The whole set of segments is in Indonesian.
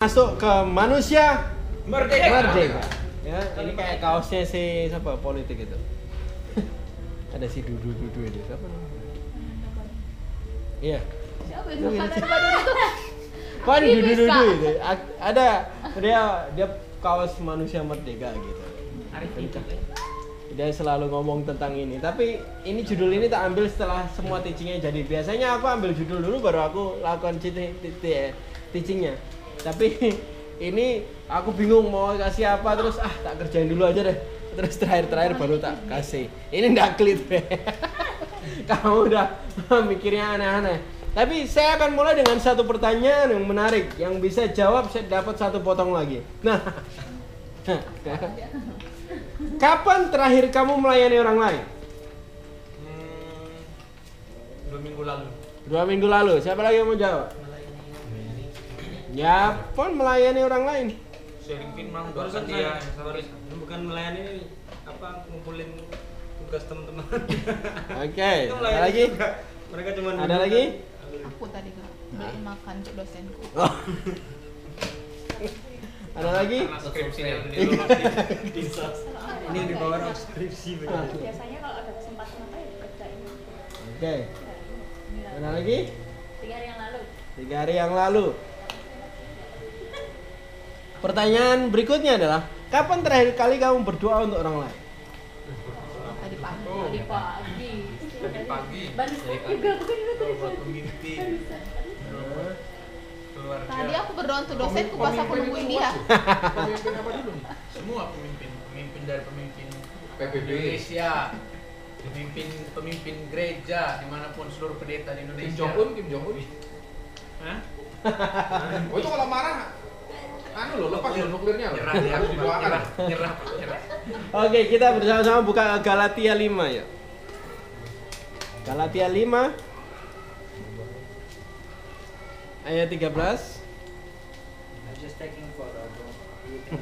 masuk ke manusia Merdeka. merdeka. Ya, ini kayak kaosnya si siapa politik itu. Ada si Dudu Dudu ini siapa namanya? Iya. Siapa itu? Kan Dudu. Dudu itu. Ada dia dia kaos manusia merdeka gitu. Dia selalu ngomong tentang ini, tapi ini judul ini tak ambil setelah semua teachingnya jadi. Biasanya aku ambil judul dulu baru aku lakukan eh, teachingnya. Tapi ini aku bingung mau kasih apa terus ah tak kerjain dulu aja deh. Terus terakhir-terakhir baru tak kasih. Ini ndak klit. Kamu udah mikirnya aneh-aneh. Tapi saya akan mulai dengan satu pertanyaan yang menarik yang bisa jawab saya dapat satu potong lagi. Nah, kapan terakhir kamu melayani orang lain? Hmm, dua minggu lalu. Dua minggu lalu. Siapa lagi yang mau jawab? Ya, pun melayani orang lain. Sharing pin mang barusan dia. barusan bukan melayani apa ngumpulin tugas teman-teman Oke, Itu ada lagi? juga. mereka cuma Ada lagi? kan. Aku tadi kak beliin makan untuk dosenku. Oh. Ada lagi? Iya. dilulus di ini di bawah skripsi biasanya kalau ada kesempatan apa ya kerjain Oke, ada lagi? tiga hari yang lalu Tiga hari yang lalu. Pertanyaan berikutnya adalah, kapan terakhir kali kamu berdoa untuk orang lain? Tadi pagi. Oh. tadi pagi Tadi pagi. baru juga bukan itu tadi pagi Tadi aku berdoa untuk dosenku pas aku nungguin dia. Pemimpin apa dulu nih? Semua pemimpin, pemimpin dari pemimpin PBB. Indonesia, pemimpin pemimpin gereja di mana pun seluruh pendeta di Kim Indonesia. Jong Un, Kim Jong Un. Hah? Oh itu kalau marah, anu loh lepas loh nuklirnya loh. Nyerah dia, Harus didoakan. nyerah. Oke, kita bersama-sama buka Galatia 5 ya. Galatia 5 ayat 13. just taking photo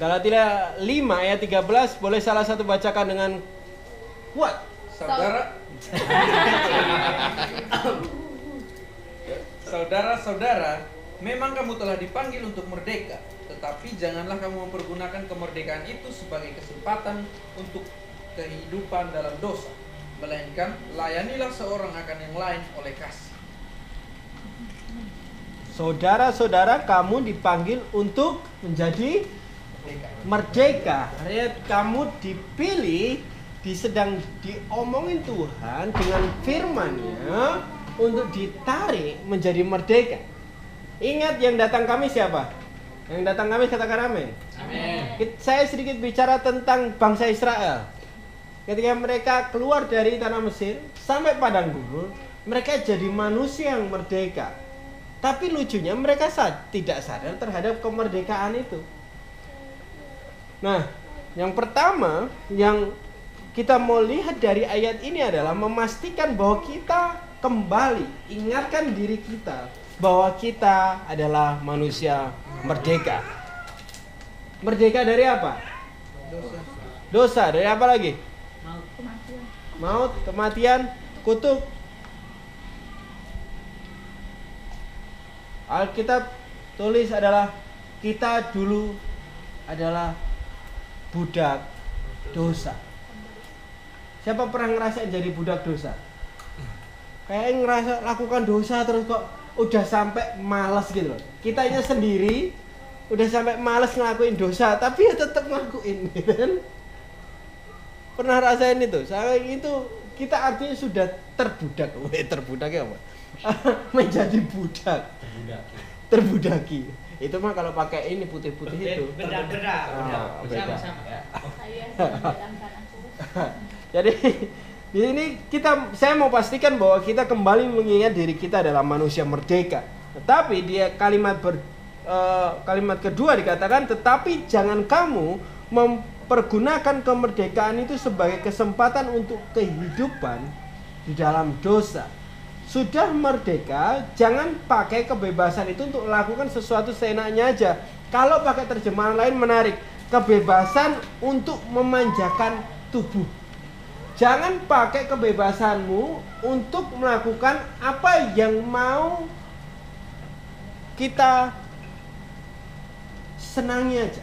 Galatia 5 ayat 13 boleh salah satu bacakan dengan kuat. Saudara Saudara-saudara, memang kamu telah dipanggil untuk merdeka, tetapi janganlah kamu mempergunakan kemerdekaan itu sebagai kesempatan untuk kehidupan dalam dosa, melainkan layanilah seorang akan yang lain oleh kasih. Saudara-saudara, kamu dipanggil untuk menjadi Merdeka. merdeka. Artinya kamu dipilih, di sedang diomongin Tuhan dengan firman-Nya untuk ditarik menjadi merdeka. Ingat yang datang kami siapa? Yang datang kami katakan amin. Amin. Saya sedikit bicara tentang bangsa Israel. Ketika mereka keluar dari tanah Mesir sampai padang gurun, mereka jadi manusia yang merdeka. Tapi lucunya mereka sa- tidak sadar terhadap kemerdekaan itu. Nah, yang pertama yang kita mau lihat dari ayat ini adalah memastikan bahwa kita kembali ingatkan diri kita bahwa kita adalah manusia merdeka. Merdeka dari apa? Dosa. Dari apa lagi? kematian Maut, kematian, kutuk. Alkitab tulis adalah kita dulu adalah budak dosa. Siapa pernah ngerasain jadi budak dosa? Kayak ngerasa lakukan dosa terus kok udah sampai males gitu loh. Kitanya sendiri udah sampai males ngelakuin dosa, tapi ya tetap ngelakuin gitu kan. Pernah rasain itu? Saya itu kita artinya sudah terbudak. Weh, terbudak ya apa? Menjadi budak. Terbudaki. Itu mah kalau pakai ini putih-putih itu. beda beda Ah, beda. sama ya aku Di sini kita saya mau pastikan bahwa kita kembali mengingat diri kita adalah manusia merdeka. Tetapi dia kalimat ber, eh, kalimat kedua dikatakan tetapi jangan kamu mempergunakan kemerdekaan itu sebagai kesempatan untuk kehidupan di dalam dosa. Sudah merdeka, jangan pakai kebebasan itu untuk melakukan sesuatu seenaknya aja. Kalau pakai terjemahan lain menarik, kebebasan untuk memanjakan tubuh. Jangan pakai kebebasanmu untuk melakukan apa yang mau kita senangi aja.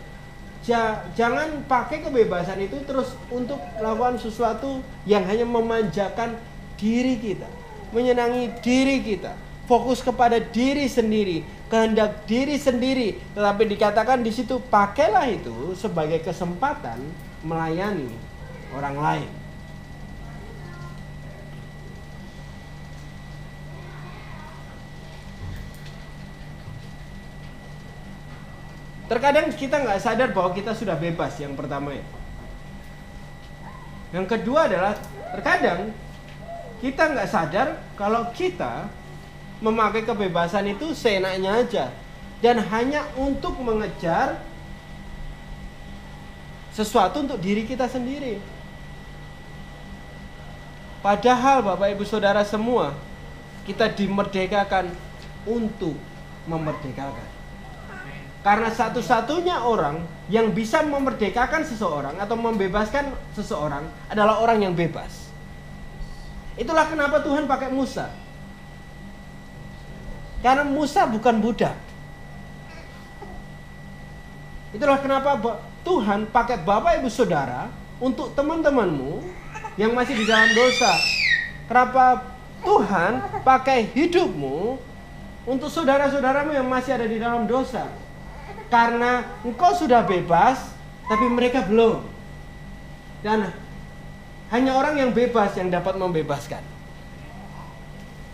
Ja- jangan pakai kebebasan itu terus untuk melakukan sesuatu yang hanya memanjakan diri kita, menyenangi diri kita, fokus kepada diri sendiri, kehendak diri sendiri. Tetapi dikatakan di situ pakailah itu sebagai kesempatan melayani orang lain. Terkadang kita nggak sadar bahwa kita sudah bebas yang pertama ya. Yang kedua adalah terkadang kita nggak sadar kalau kita memakai kebebasan itu seenaknya aja dan hanya untuk mengejar sesuatu untuk diri kita sendiri. Padahal Bapak Ibu Saudara semua kita dimerdekakan untuk memerdekakan. Karena satu-satunya orang yang bisa memerdekakan seseorang atau membebaskan seseorang adalah orang yang bebas. Itulah kenapa Tuhan pakai Musa. Karena Musa bukan budak. Itulah kenapa Tuhan pakai Bapak Ibu Saudara untuk teman-temanmu yang masih di dalam dosa. Kenapa Tuhan pakai hidupmu untuk saudara-saudaramu yang masih ada di dalam dosa? Karena engkau sudah bebas, tapi mereka belum. Dan hanya orang yang bebas yang dapat membebaskan.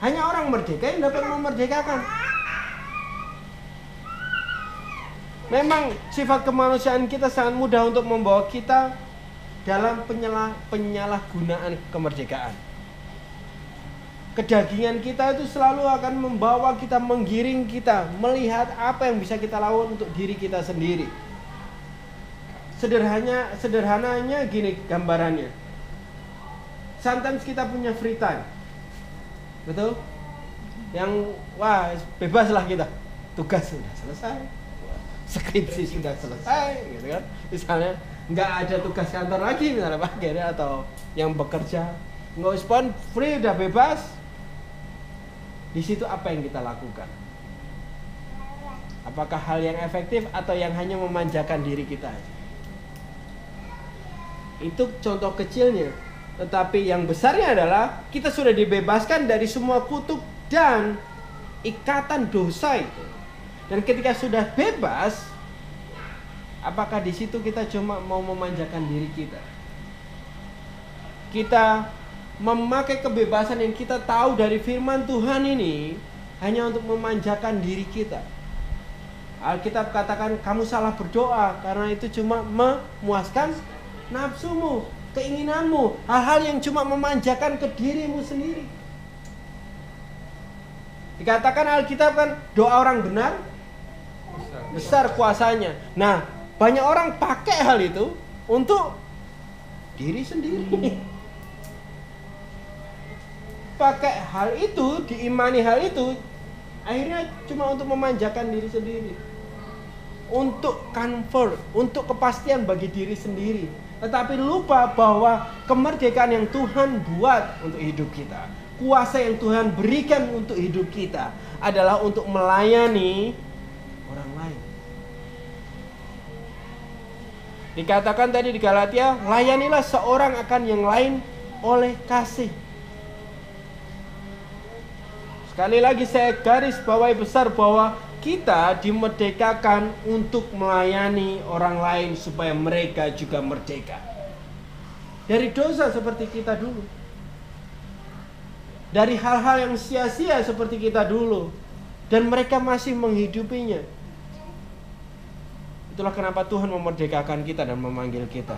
Hanya orang merdeka yang dapat memerdekakan. Memang sifat kemanusiaan kita sangat mudah untuk membawa kita dalam penyalah, penyalahgunaan kemerdekaan. Kedagingan kita itu selalu akan membawa kita, menggiring kita, melihat apa yang bisa kita lakukan untuk diri kita sendiri. Sederhananya, sederhananya gini gambarannya. Sometimes kita punya free time, betul? Yang wah bebas lah kita, tugas sudah selesai, skripsi sudah selesai, gitu kan? Misalnya nggak ada tugas kantor lagi misalnya Pak atau yang bekerja nggak respon free udah bebas di situ apa yang kita lakukan? Apakah hal yang efektif atau yang hanya memanjakan diri kita itu contoh kecilnya tetapi yang besarnya adalah kita sudah dibebaskan dari semua kutuk dan ikatan dosa itu. Dan ketika sudah bebas Apakah di situ kita cuma mau memanjakan diri kita? Kita memakai kebebasan yang kita tahu dari firman Tuhan ini hanya untuk memanjakan diri kita. Alkitab katakan kamu salah berdoa karena itu cuma memuaskan nafsumu, keinginanmu, hal-hal yang cuma memanjakan ke dirimu sendiri. Dikatakan Alkitab kan doa orang benar besar kuasanya. Nah, banyak orang pakai hal itu untuk diri sendiri. Pakai hal itu, diimani hal itu, akhirnya cuma untuk memanjakan diri sendiri. Untuk comfort, untuk kepastian bagi diri sendiri. Tetapi lupa bahwa kemerdekaan yang Tuhan buat untuk hidup kita, kuasa yang Tuhan berikan untuk hidup kita adalah untuk melayani orang lain. Dikatakan tadi di Galatia, layanilah seorang akan yang lain oleh kasih. Sekali lagi saya garis bawahi besar bahwa kita dimerdekakan untuk melayani orang lain supaya mereka juga merdeka. Dari dosa seperti kita dulu. Dari hal-hal yang sia-sia seperti kita dulu. Dan mereka masih menghidupinya. Itulah kenapa Tuhan memerdekakan kita dan memanggil kita.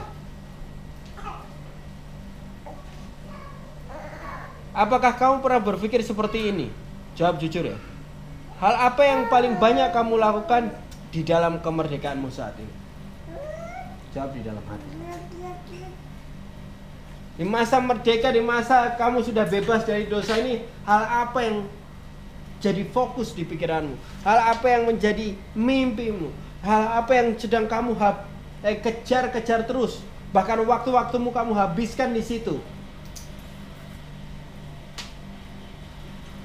Apakah kamu pernah berpikir seperti ini? Jawab jujur ya. Hal apa yang paling banyak kamu lakukan di dalam kemerdekaanmu saat ini? Jawab di dalam hati. Di masa merdeka, di masa kamu sudah bebas dari dosa ini, hal apa yang jadi fokus di pikiranmu? Hal apa yang menjadi mimpimu? Hal apa yang sedang kamu eh, kejar-kejar terus? Bahkan waktu-waktumu kamu habiskan di situ.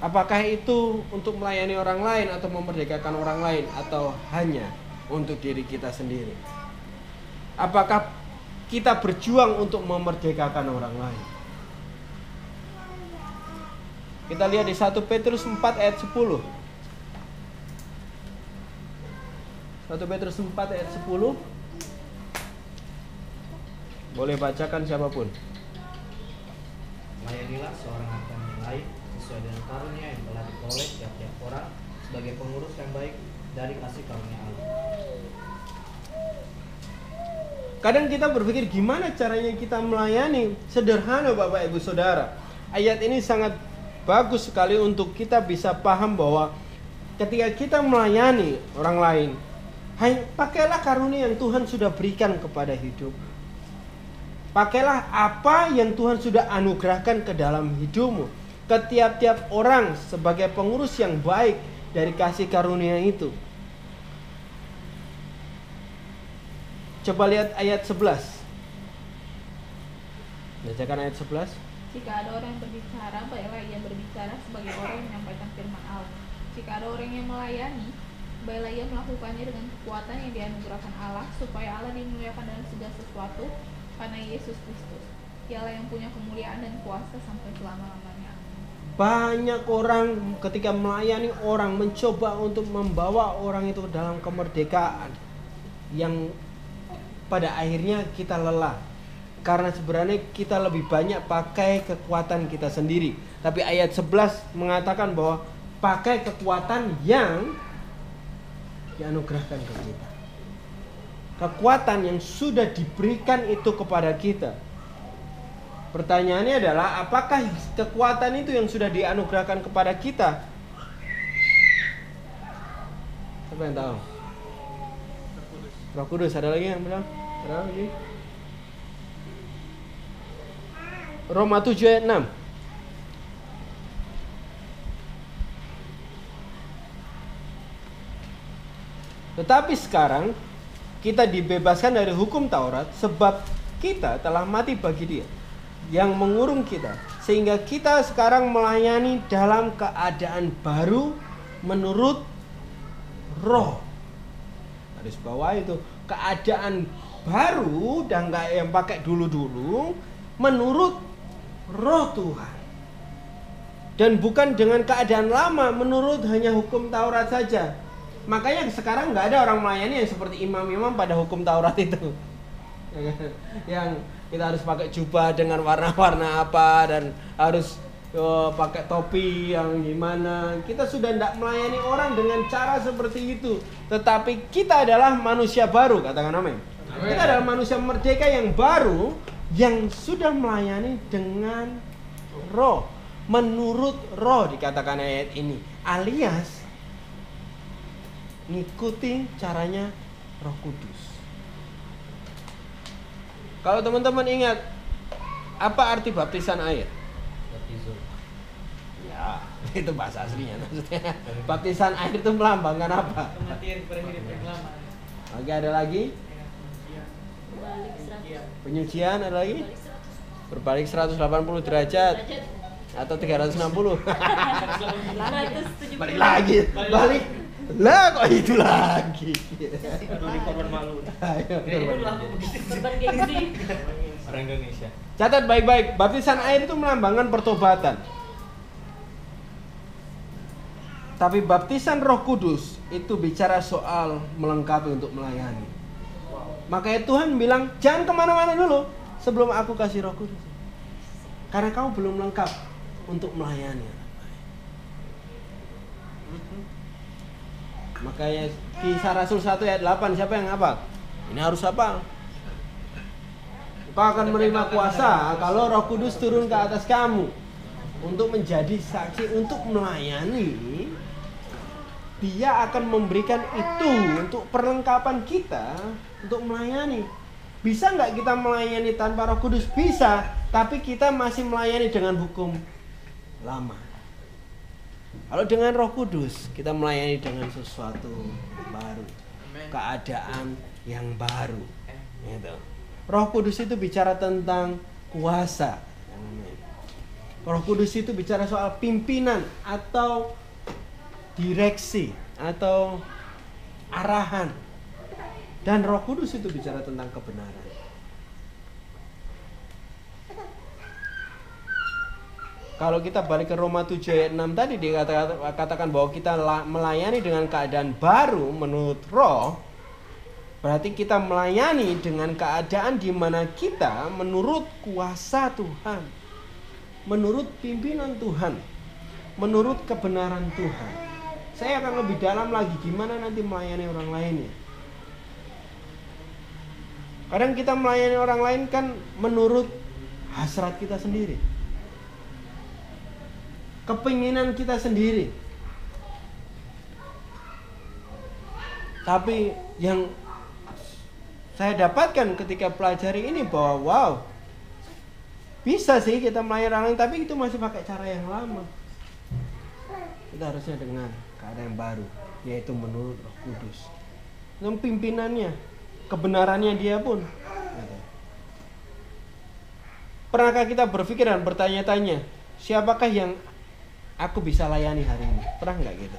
Apakah itu untuk melayani orang lain atau memerdekakan orang lain atau hanya untuk diri kita sendiri? Apakah kita berjuang untuk memerdekakan orang lain? Kita lihat di 1 Petrus 4 ayat 10. 1 Petrus 4 ayat 10. Boleh bacakan siapa pun. Layanilah seorang akan yang lain sesuai dengan karunia yang telah diperoleh tiap-tiap orang sebagai pengurus yang baik dari kasih karunia Allah. Kadang kita berpikir gimana caranya kita melayani Sederhana Bapak Ibu Saudara. Ayat ini sangat bagus sekali untuk kita bisa paham bahwa Ketika kita melayani orang lain hai- Pakailah karunia yang Tuhan sudah berikan kepada hidup. Pakailah apa yang Tuhan sudah anugerahkan ke dalam hidupmu Ke tiap-tiap orang sebagai pengurus yang baik dari kasih karunia itu Coba lihat ayat 11. Bacakan ayat 11. Jika ada orang yang berbicara, baiklah ia berbicara sebagai orang yang menyampaikan firman Allah. Jika ada orang yang melayani, baiklah ia melakukannya dengan kekuatan yang dianugerahkan Allah, supaya Allah dimuliakan dalam segala sesuatu, karena Yesus Kristus. Dialah yang punya kemuliaan dan kuasa sampai selama-lamanya. Banyak orang ketika melayani orang mencoba untuk membawa orang itu dalam kemerdekaan yang pada akhirnya kita lelah. Karena sebenarnya kita lebih banyak pakai kekuatan kita sendiri. Tapi ayat 11 mengatakan bahwa pakai kekuatan yang dianugerahkan ke kita. Kekuatan yang sudah diberikan itu kepada kita. Pertanyaannya adalah apakah kekuatan itu yang sudah dianugerahkan kepada kita? Siapa yang tahu? Roh Kudus ada lagi yang bilang? Ada lagi? Roma 7 ayat 6 Tetapi sekarang kita dibebaskan dari hukum Taurat sebab kita telah mati bagi dia yang mengurung kita. Sehingga kita sekarang melayani dalam keadaan baru menurut roh. Garis bawah itu keadaan baru dan nggak yang pakai dulu-dulu menurut roh Tuhan. Dan bukan dengan keadaan lama menurut hanya hukum Taurat saja. Makanya sekarang nggak ada orang melayani yang seperti imam-imam pada hukum Taurat itu. Yang kita harus pakai jubah dengan warna-warna apa dan harus oh, pakai topi yang gimana. Kita sudah tidak melayani orang dengan cara seperti itu. Tetapi kita adalah manusia baru katakan amin. Kita adalah manusia merdeka yang baru yang sudah melayani dengan roh. Menurut roh dikatakan ayat ini alias ngikuti caranya roh kudus kalau teman-teman ingat apa arti baptisan air Baptizo. Ya, itu bahasa aslinya maksudnya. Baptisan air itu melambangkan apa? Kematian kepada hidup yang lama. Oke, ada lagi? Balik 100. Penyucian ada lagi? Balik 100. Berbalik 180 derajat Derajat. atau 360. 170. Balik lagi. Balik. Lah kok itu lagi? Aduh, di korban malu. Ayo. Orang Indonesia. Catat baik-baik, baptisan air itu melambangkan pertobatan. Tapi baptisan Roh Kudus itu bicara soal melengkapi untuk melayani. Makanya Tuhan bilang jangan ke mana-mana dulu sebelum aku kasih Roh Kudus. Karena kamu belum lengkap untuk melayani. Makanya kisah Rasul 1 ayat 8 siapa yang hafal? Ini harus apa? Kau akan menerima kuasa kalau Roh Kudus turun ke atas kamu untuk menjadi saksi untuk melayani. Dia akan memberikan itu untuk perlengkapan kita untuk melayani. Bisa nggak kita melayani tanpa Roh Kudus? Bisa, tapi kita masih melayani dengan hukum lama. Kalau dengan Roh Kudus, kita melayani dengan sesuatu baru, keadaan yang baru. Gitu. Roh Kudus itu bicara tentang kuasa. Roh Kudus itu bicara soal pimpinan atau direksi atau arahan. Dan Roh Kudus itu bicara tentang kebenaran. Kalau kita balik ke Roma 7 ayat 6 tadi dikatakan bahwa kita la- melayani dengan keadaan baru menurut roh Berarti kita melayani dengan keadaan di mana kita menurut kuasa Tuhan Menurut pimpinan Tuhan Menurut kebenaran Tuhan. Saya akan lebih dalam lagi gimana nanti melayani orang lainnya Kadang kita melayani orang lain kan menurut hasrat kita sendiri kepinginan kita sendiri. Tapi yang saya dapatkan ketika pelajari ini bahwa wow, bisa sih kita melayani orang lain, tapi itu masih pakai cara yang lama. Kita harusnya dengan keadaan yang baru, yaitu menurut Roh Kudus. Dan pimpinannya, kebenarannya dia pun. Pernahkah kita berpikir dan bertanya-tanya, siapakah yang aku bisa layani hari ini. Pernah nggak gitu?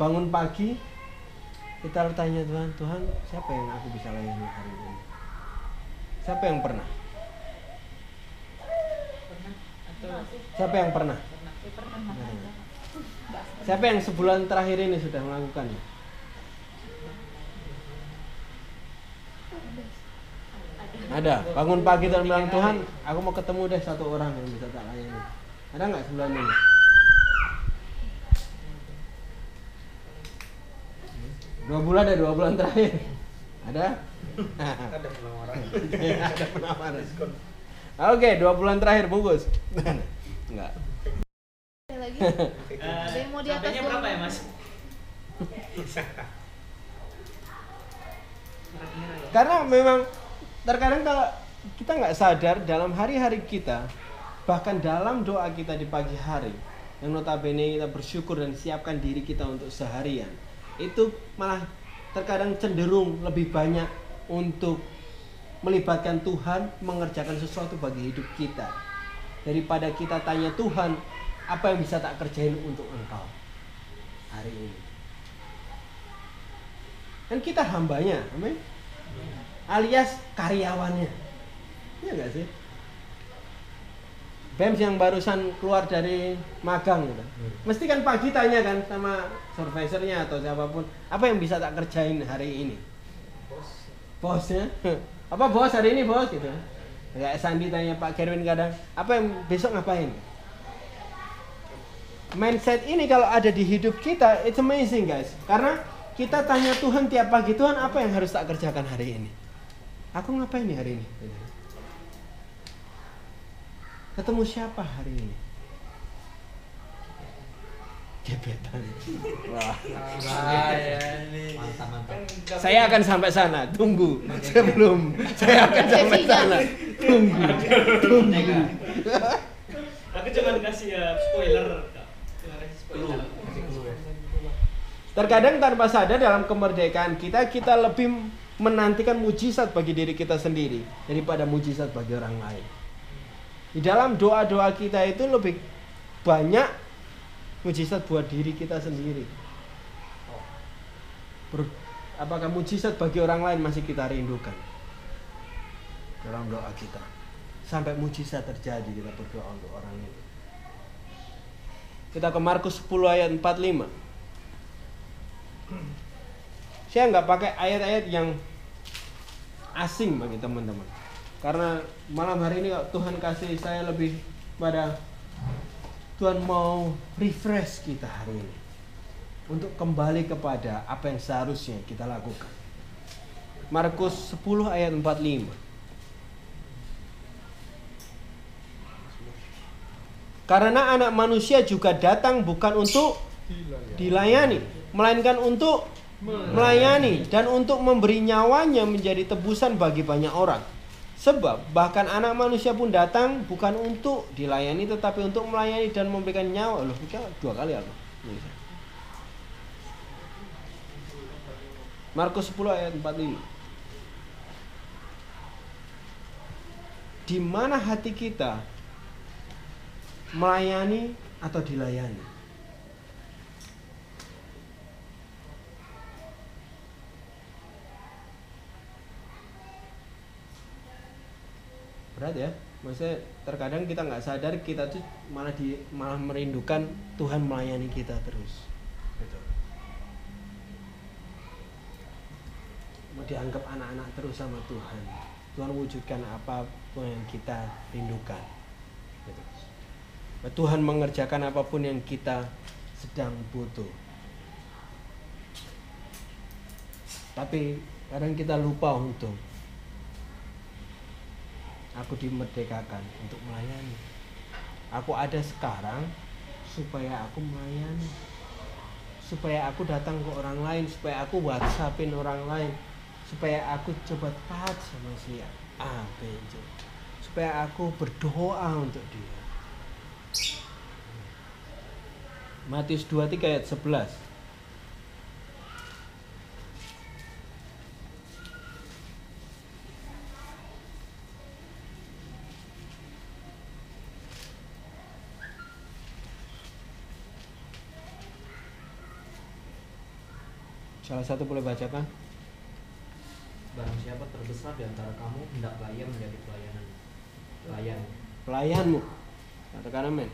Bangun pagi kita tanya Tuhan Tuhan siapa yang aku bisa layani hari ini? Siapa yang pernah? Siapa yang pernah? Siapa yang sebulan terakhir ini sudah melakukannya ada. Bangun pagi dan bilang Tuhan aku mau ketemu deh satu orang yang bisa tak layani. Ada nggak sebulan ini Dua bulan ada dua bulan terakhir. Ada? Ada penawaran. ada penawaran. Oke, dua bulan terakhir bungkus. Enggak. Lagi Ada yang mau di atas berapa ya mas? Karena memang terkadang kalau kita nggak sadar dalam hari-hari kita, bahkan dalam doa kita di pagi hari, yang notabene kita bersyukur dan siapkan diri kita untuk seharian, itu malah terkadang cenderung lebih banyak untuk melibatkan Tuhan mengerjakan sesuatu bagi hidup kita. Daripada kita tanya Tuhan apa yang bisa tak kerjain untuk engkau hari ini? Kan kita hambanya amin. Alias karyawannya. Iya nggak sih? BEMS yang barusan keluar dari magang gitu. Mesti kan pagi tanya kan sama supervisornya atau siapa pun, apa yang bisa tak kerjain hari ini? Bosnya. Apa bos hari ini bos gitu. Kayak Sandi tanya Pak Kerwin kadang, apa yang besok ngapain? Mindset ini kalau ada di hidup kita, it's amazing guys. Karena kita tanya Tuhan tiap pagi, Tuhan apa yang harus tak kerjakan hari ini? Aku ngapain nih hari ini? Gitu. Ketemu siapa hari ini? Gebetan. Wah. Mantap mantap. Saya akan sampai sana. Tunggu. Sebelum saya akan sampai sana. Tunggu. Tunggu. Aku cuma kasih ya spoiler. Kak. Cuma kasih spoiler. Terkadang tanpa sadar dalam kemerdekaan kita kita lebih menantikan mujizat bagi diri kita sendiri daripada mujizat bagi orang lain. Di dalam doa-doa kita itu lebih banyak mujizat buat diri kita sendiri. Ber- apakah mujizat bagi orang lain masih kita rindukan dalam doa kita? Sampai mujizat terjadi kita berdoa untuk orang itu. Kita ke Markus 10 ayat 45. Saya nggak pakai ayat-ayat yang asing bagi teman-teman. Karena malam hari ini Tuhan kasih saya lebih pada Tuhan mau refresh kita hari ini untuk kembali kepada apa yang seharusnya kita lakukan. Markus 10 ayat 45. Karena anak manusia juga datang bukan untuk dilayani, melainkan untuk melayani dan untuk memberi nyawanya menjadi tebusan bagi banyak orang. Sebab bahkan anak manusia pun datang bukan untuk dilayani tetapi untuk melayani dan memberikan nyawa. Loh, kita dua kali apa? Markus 10 ayat 45. Di mana hati kita melayani atau dilayani? Berat ya. Maksudnya terkadang kita nggak sadar kita tuh malah di malah merindukan Tuhan melayani kita terus. Gitu. Mau dianggap anak-anak terus sama Tuhan. Tuhan wujudkan apa pun yang kita rindukan. Gitu. Tuhan mengerjakan apa pun yang kita sedang butuh. Tapi kadang kita lupa untuk aku dimerdekakan untuk melayani. Aku ada sekarang supaya aku melayani. Supaya aku datang ke orang lain, supaya aku WhatsAppin orang lain, supaya aku coba taat sama si A, B, C. Supaya aku berdoa untuk dia. Matius 23 ayat 11. Salah satu boleh bacakan? Barang siapa terbesar di antara kamu, hendaklah ia menjadi pelayanan. Pelayan. Pelayanmu. Katakan amin.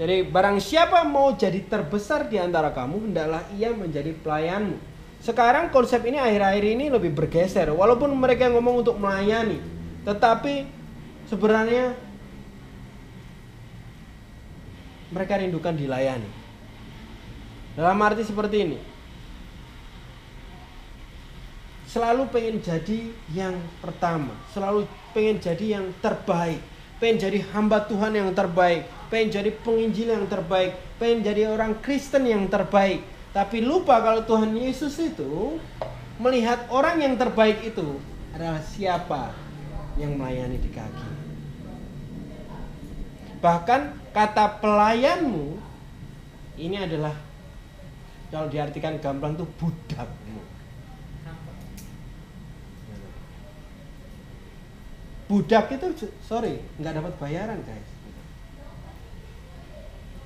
Jadi barang siapa mau jadi terbesar di antara kamu, hendaklah ia menjadi pelayanmu. Sekarang konsep ini akhir-akhir ini lebih bergeser. Walaupun mereka ngomong untuk melayani, tetapi sebenarnya mereka rindukan dilayani. Dalam arti seperti ini. Selalu pengen jadi yang pertama, selalu pengen jadi yang terbaik, pengen jadi hamba Tuhan yang terbaik, pengen jadi penginjil yang terbaik, pengen jadi orang Kristen yang terbaik. Tapi lupa kalau Tuhan Yesus itu melihat orang yang terbaik itu adalah siapa yang melayani di kaki. Bahkan kata pelayanmu ini adalah kalau diartikan gamblang itu budakmu. Budak itu sorry nggak dapat bayaran guys.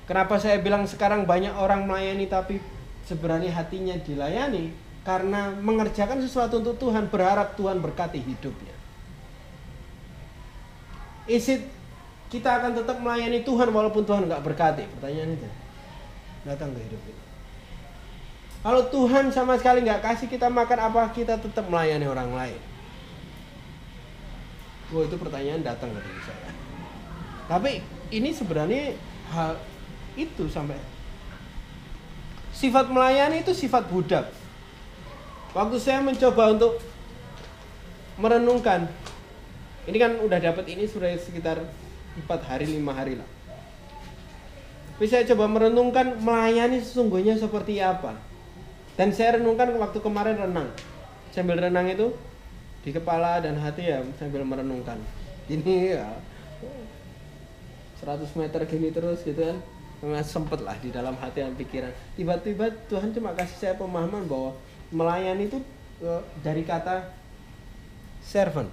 Kenapa saya bilang sekarang banyak orang melayani tapi sebenarnya hatinya dilayani karena mengerjakan sesuatu untuk Tuhan berharap Tuhan berkati hidupnya. Is it kita akan tetap melayani Tuhan walaupun Tuhan nggak berkati? Pertanyaan itu datang ke hidup kita. Kalau Tuhan sama sekali nggak kasih kita makan apa kita tetap melayani orang lain? Wah itu pertanyaan datang ke diri saya. Tapi ini sebenarnya hal itu sampai sifat melayani itu sifat budak. Waktu saya mencoba untuk merenungkan, ini kan udah dapat ini sudah sekitar empat hari lima hari lah. Tapi saya coba merenungkan melayani sesungguhnya seperti apa. Dan saya renungkan waktu kemarin renang. Sambil renang itu di kepala dan hati ya sambil merenungkan. Ini ya 100 meter gini terus gitu kan. Memang sempet lah di dalam hati dan pikiran. Tiba-tiba Tuhan cuma kasih saya pemahaman bahwa melayani itu eh, dari kata servant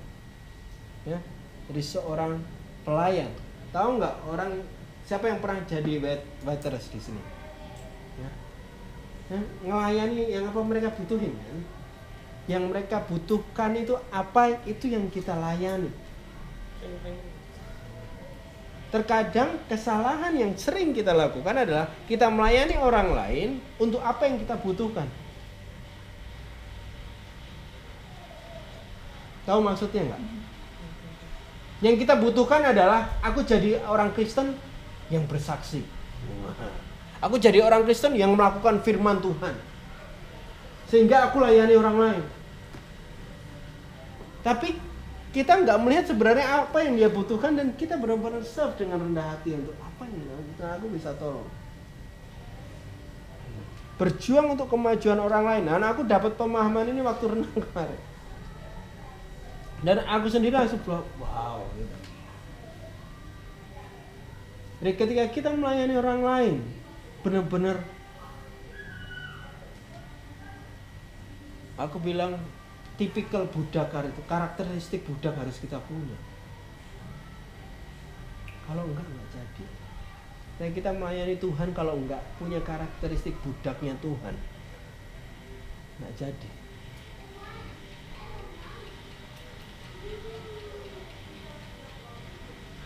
ya. Jadi seorang pelayan. Tahu nggak orang siapa yang pernah jadi wait, waiters di sini? Ya. ya ngelayani yang apa mereka butuhin kan yang mereka butuhkan itu apa itu yang kita layani Terkadang kesalahan yang sering kita lakukan adalah kita melayani orang lain untuk apa yang kita butuhkan. Tahu maksudnya nggak? Yang kita butuhkan adalah aku jadi orang Kristen yang bersaksi. Aku jadi orang Kristen yang melakukan firman Tuhan. Sehingga aku layani orang lain. Tapi kita nggak melihat sebenarnya apa yang dia butuhkan dan kita benar-benar serve dengan rendah hati untuk apa yang aku bisa tolong. Berjuang untuk kemajuan orang lain. Dan aku dapat pemahaman ini waktu renang kemarin. Dan aku sendiri langsung bilang wow gitu. Jadi ketika kita melayani orang lain benar-benar aku bilang tipikal budak itu karakteristik budak harus kita punya kalau enggak enggak jadi Dan kita melayani Tuhan kalau enggak punya karakteristik budaknya Tuhan. Enggak jadi.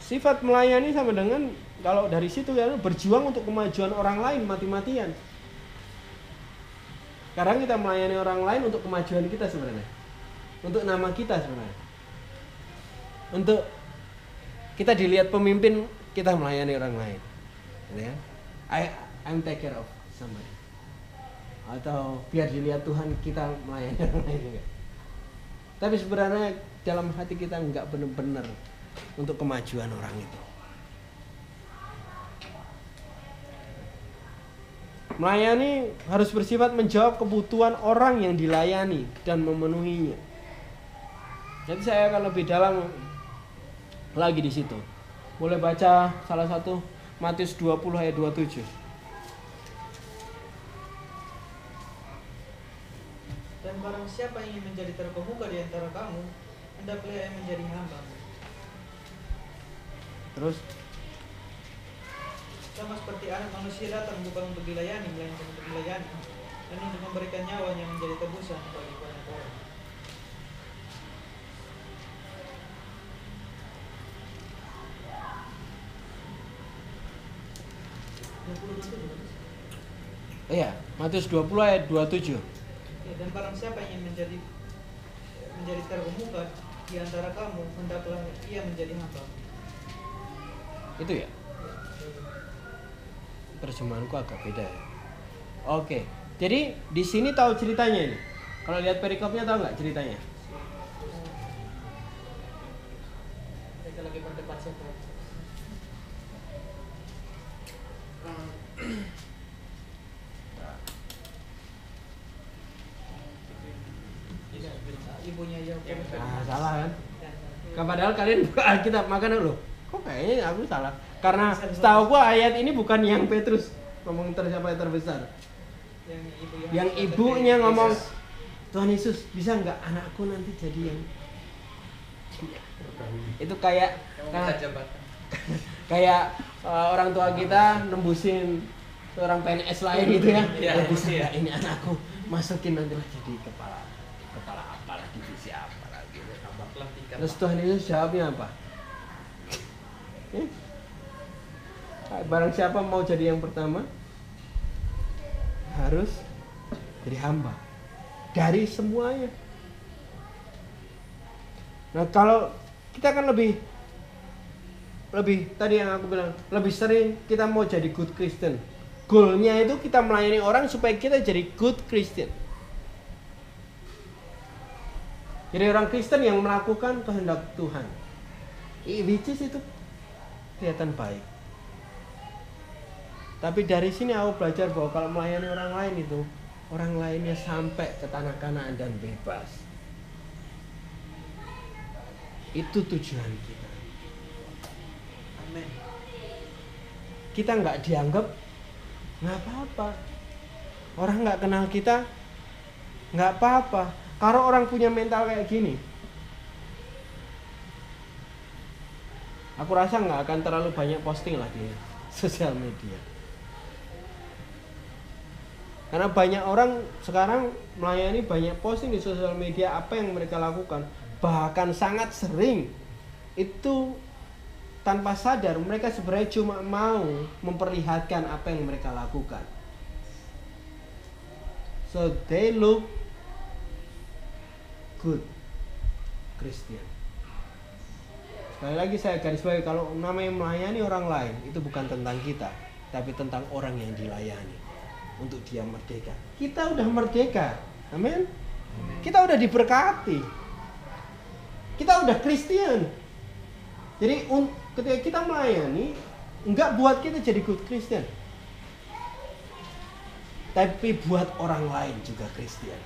Sifat melayani sama dengan kalau dari situ ya berjuang untuk kemajuan orang lain mati-matian. Sekarang kita melayani orang lain untuk kemajuan kita sebenarnya. Untuk nama kita sebenarnya. Untuk kita dilihat pemimpin, kita melayani orang lain. Gitu ya. I I'm take care of somebody. Atau biar dilihat Tuhan kita melayani orang lain juga. Tapi sebenarnya dalam hati kita nggak benar-benar untuk kemajuan orang itu. Melayani harus bersifat menjawab kebutuhan orang yang dilayani dan memenuhinya. Jadi saya akan lebih dalam lagi di situ. Boleh baca salah satu Matius 20 ayat 27. Dan barang siapa yang ingin menjadi terkemuka di antara kamu, hendaklah ia menjadi hamba. Terus Sama seperti anak manusia datang bukan untuk dilayani, melainkan untuk melayani, dan untuk memberikan nyawanya menjadi tebusan bagi banyak orang. Iya, Matius 20 ayat 27. Ya, dan barang siapa yang ingin menjadi menjadi terkemuka di antara kamu, hendaklah ia menjadi hamba. Itu ya. Terjemahanku agak beda ya. Oke. Jadi di sini tahu ceritanya ini. Kalau lihat perikopnya tahu nggak ceritanya? Mereka lagi berdebat siapa. Ibunya. Nah, salah kan? Kan Padahal kalian buka Alkitab makanya loh. Kok kayaknya aku salah? Karena setahu gua ayat ini bukan yang Petrus ngomong tersiapa yang terbesar. Yang ibu Yang ibunya ngomong Tuhan Yesus bisa nggak anakku nanti jadi yang itu kayak nah. kayak uh, orang tua kita nembusin seorang PNS lain gitu ya. Ya, bisa iya. nggak ini anakku masukin nanti lah jadi kepala kepala apalah divisi apalah gitu. Tambahlah tiga. Terus Tuhan Yesus jawabnya apa? Eh? Barang siapa mau jadi yang pertama harus jadi hamba dari semuanya. Nah kalau kita kan lebih lebih tadi yang aku bilang lebih sering kita mau jadi good Christian. Goalnya itu kita melayani orang supaya kita jadi good Christian. Jadi orang Kristen yang melakukan kehendak Tuhan. Which is itu kelihatan baik. Tapi dari sini aku belajar bahwa kalau melayani orang lain itu orang lainnya sampai ke tanah kanaan dan bebas. Itu tujuan kita. Amin. Kita nggak dianggap nggak apa-apa. Orang nggak kenal kita nggak apa-apa. Kalau orang punya mental kayak gini, aku rasa nggak akan terlalu banyak posting lah di sosial media. Karena banyak orang sekarang melayani banyak posting di sosial media apa yang mereka lakukan. Bahkan sangat sering itu tanpa sadar mereka sebenarnya cuma mau memperlihatkan apa yang mereka lakukan. So they look good Christian. Sekali lagi saya garis bawahi kalau namanya melayani orang lain itu bukan tentang kita, tapi tentang orang yang dilayani untuk dia merdeka. Kita udah merdeka, amin. Kita udah diberkati. Kita udah Kristen. Jadi un- ketika kita melayani, enggak buat kita jadi good Christian, tapi buat orang lain juga Kristen.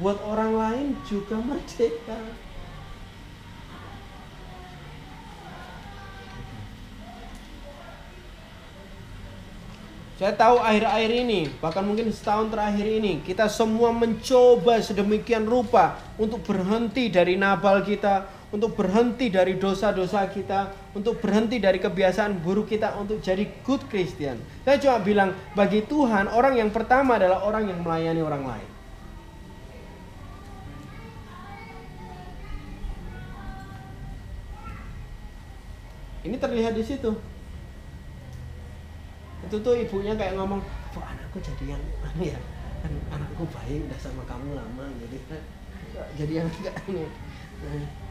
Buat orang lain juga merdeka. Saya tahu akhir-akhir ini, bahkan mungkin setahun terakhir ini, kita semua mencoba sedemikian rupa untuk berhenti dari nabal kita, untuk berhenti dari dosa-dosa kita, untuk berhenti dari kebiasaan buruk kita untuk jadi good Christian. Saya cuma bilang bagi Tuhan orang yang pertama adalah orang yang melayani orang lain. Ini terlihat di situ. Itu tuh ibunya kayak ngomong, "Kok anakku jadi yang anu ya? Anakku baik udah sama kamu lama jadi jadi yang enggak ini."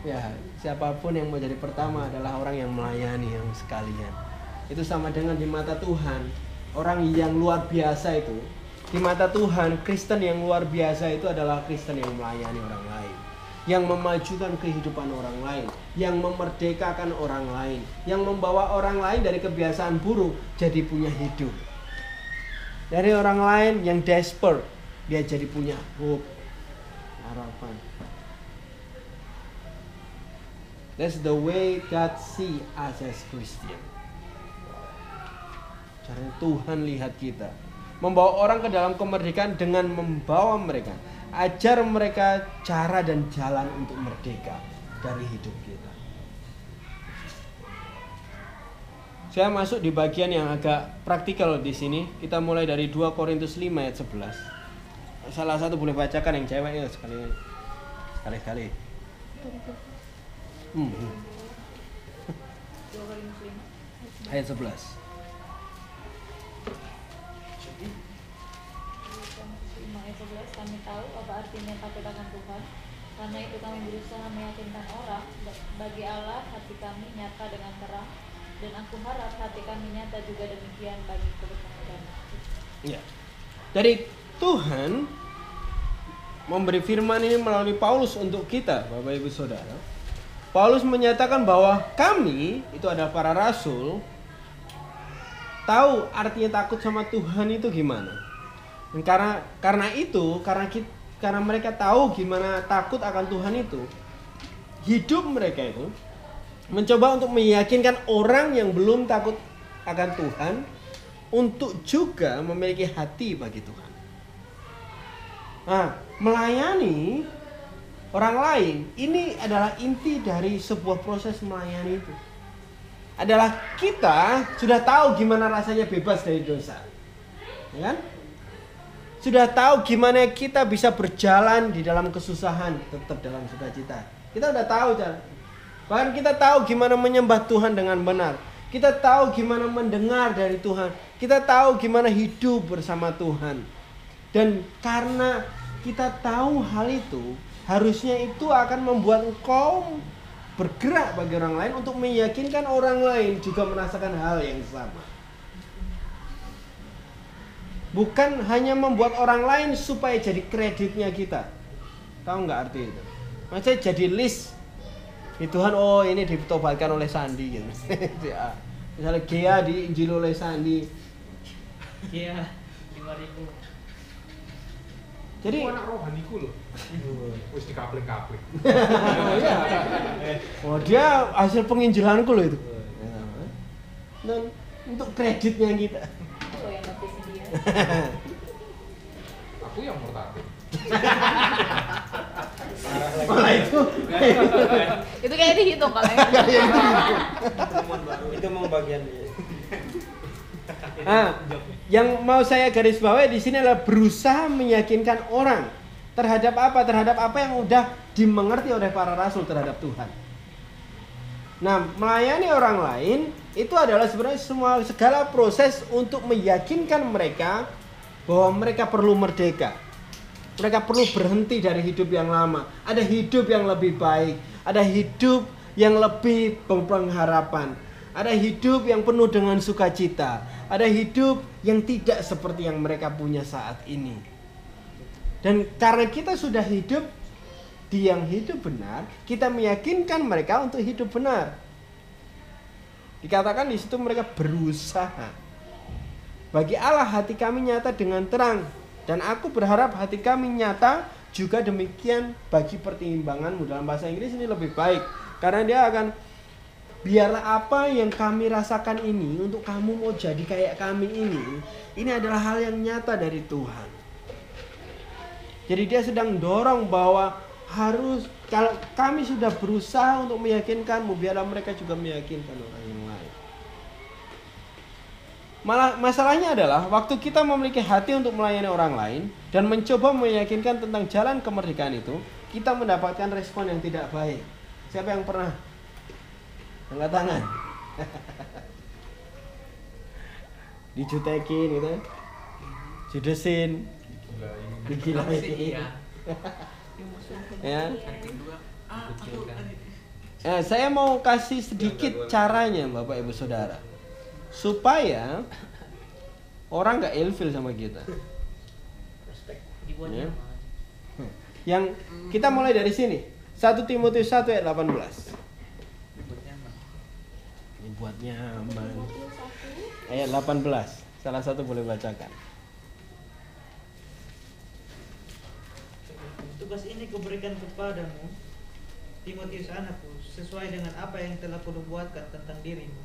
Ya, siapa pun yang mau jadi pertama adalah orang yang melayani yang sekalian. Itu sama dengan di mata Tuhan, orang yang luar biasa itu di mata Tuhan, Kristen yang luar biasa itu adalah Kristen yang melayani orang lain yang memajukan kehidupan orang lain, yang memerdekakan orang lain, yang membawa orang lain dari kebiasaan buruk jadi punya hidup. Dari orang lain yang desperate, dia jadi punya hope, harapan. That's the way God see us as Christian. Caranya Tuhan lihat kita. Membawa orang ke dalam kemerdekaan dengan membawa mereka ajar mereka cara dan jalan untuk merdeka dari hidup kita. Saya masuk di bagian yang agak praktikal di sini. Kita mulai dari 2 Korintus 5 ayat 11. Salah satu boleh bacakan yang cewek ya sekali sekali kali. Hmm. Ayat 11. Lima ayat 11, kami tahu apa artinya takut akan Tuhan karena itu kami berusaha meyakinkan orang ba- bagi Allah hati kami nyata dengan terang dan aku harap hati kami nyata juga demikian bagi kebenaran Ya. Dari Tuhan memberi firman ini melalui Paulus untuk kita, Bapak Ibu Saudara. Paulus menyatakan bahwa kami itu adalah para rasul tahu artinya takut sama Tuhan itu gimana. Dan karena karena itu, karena kita, karena mereka tahu gimana takut akan Tuhan itu, hidup mereka itu mencoba untuk meyakinkan orang yang belum takut akan Tuhan untuk juga memiliki hati bagi Tuhan. Nah, melayani orang lain ini adalah inti dari sebuah proses melayani itu. Adalah kita sudah tahu gimana rasanya bebas dari dosa. Ya kan? Sudah tahu gimana kita bisa berjalan di dalam kesusahan tetap dalam sukacita. Kita udah tahu cara. Bahkan kita tahu gimana menyembah Tuhan dengan benar. Kita tahu gimana mendengar dari Tuhan. Kita tahu gimana hidup bersama Tuhan. Dan karena kita tahu hal itu, harusnya itu akan membuat engkau bergerak bagi orang lain untuk meyakinkan orang lain juga merasakan hal yang sama. Bukan hanya membuat orang lain supaya jadi kreditnya kita. Tahu nggak arti itu? Maksudnya jadi list di Tuhan oh ini ditobatkan oleh Sandi gitu. Ya. Misalnya Gea diinjil oleh Sandi. Lima ribu. Jadi Itu anak rohaniku loh. Wis dikapling-kapling. oh, iya. Oh dia hasil penginjilanku loh itu. Dan untuk kreditnya kita. oh yang dia Aku yang murtad. Malah itu. Itu kayak dihitung kalau yang Temuan baru. Itu mau bagian dia. Nah, yang mau saya garis bawahi di sini adalah berusaha meyakinkan orang terhadap apa? Terhadap apa yang udah dimengerti oleh para rasul terhadap Tuhan. Nah, melayani orang lain itu adalah sebenarnya semua segala proses untuk meyakinkan mereka bahwa mereka perlu merdeka. Mereka perlu berhenti dari hidup yang lama. Ada hidup yang lebih baik, ada hidup yang lebih berpengharapan. Ada hidup yang penuh dengan sukacita. Ada hidup yang tidak seperti yang mereka punya saat ini. Dan karena kita sudah hidup di yang hidup benar, kita meyakinkan mereka untuk hidup benar. Dikatakan di situ mereka berusaha. Bagi Allah hati kami nyata dengan terang dan aku berharap hati kami nyata juga demikian bagi pertimbanganmu dalam bahasa Inggris ini lebih baik karena dia akan biarlah apa yang kami rasakan ini untuk kamu mau jadi kayak kami ini ini adalah hal yang nyata dari Tuhan. Jadi dia sedang dorong bahwa harus kalau kami sudah berusaha untuk meyakinkanmu biarlah mereka juga meyakinkan orang yang lain malah masalahnya adalah waktu kita memiliki hati untuk melayani orang lain dan mencoba meyakinkan tentang jalan kemerdekaan itu kita mendapatkan respon yang tidak baik siapa yang pernah angkat tangan. Dijutekin gitu. Judesin. Digilain. Ya. Eh, saya mau kasih sedikit caranya Bapak Ibu Saudara. Supaya orang nggak ilfil sama kita. Ya. Yang kita mulai dari sini. 1 Timotius 1 ayat 18. Ini buat nyaman. Ayat 18. Salah satu boleh bacakan. Tugas ini kuberikan kepadamu, Timotius anakku, sesuai dengan apa yang telah kunubuatkan tentang dirimu,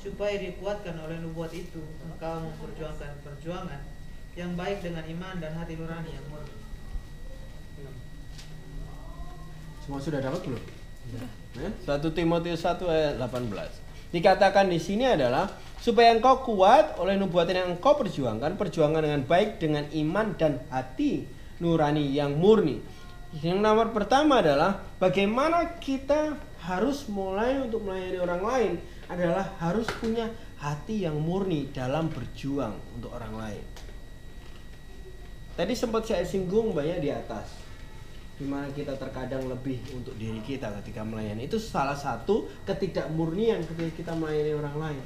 supaya dikuatkan oleh nubuat itu, engkau memperjuangkan perjuangan yang baik dengan iman dan hati nurani yang murni. Semua sudah dapat belum? Ya, 1 Timotius 1 ayat 18. Dikatakan di sini adalah supaya engkau kuat oleh nubuatan yang engkau perjuangkan, perjuangan dengan baik dengan iman dan hati nurani yang murni. Yang nomor pertama adalah bagaimana kita harus mulai untuk melayani orang lain adalah harus punya hati yang murni dalam berjuang untuk orang lain. Tadi sempat saya singgung banyak di atas di mana kita terkadang lebih untuk diri kita ketika melayani itu salah satu ketidakmurnian ketika kita melayani orang lain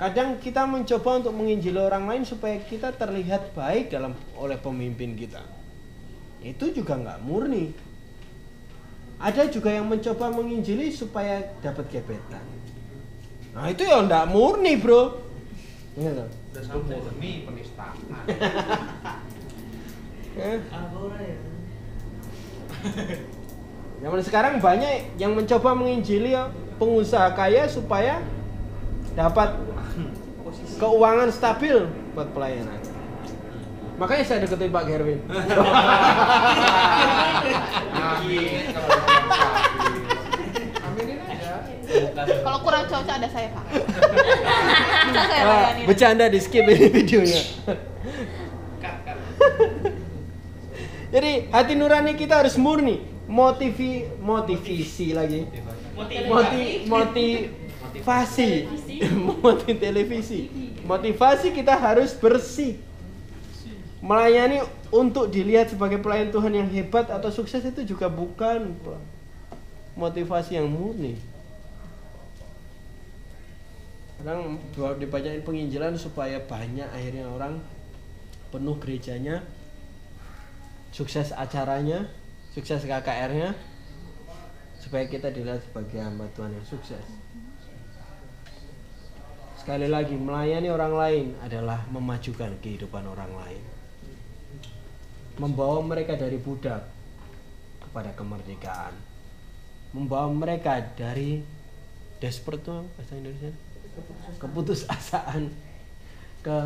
kadang kita mencoba untuk menginjili orang lain supaya kita terlihat baik dalam oleh pemimpin kita itu juga nggak murni ada juga yang mencoba menginjili supaya dapat gebetan nah itu ya nggak murni bro Gitu. Udah sampai murni penistaan. Eh, Agora ya. Zaman sekarang banyak yang mencoba menginjili ya, pengusaha kaya supaya dapat keuangan stabil buat pelayanan. Makanya saya deketin Pak Gerwin. Kalau dibilang sapi. Aminin aja. Kalau kurang cocok ada saya pak. Bisa saya Ah, layani. bercanda di skip ini videonya. Jadi hati nurani kita harus murni, motivi motivasi lagi. Moti motivasi. Moti televisi. Motivasi kita harus bersih. Melayani untuk dilihat sebagai pelayan Tuhan yang hebat atau sukses itu juga bukan motivasi yang murni. Kadang dibacain penginjilan supaya banyak akhirnya orang penuh gerejanya, sukses acaranya, sukses KKR-nya, supaya kita dilihat sebagai hamba Tuhan yang sukses. Sekali lagi, melayani orang lain adalah memajukan kehidupan orang lain. Membawa mereka dari budak kepada kemerdekaan. Membawa mereka dari desperate bahasa Indonesia? Keputusasaan ke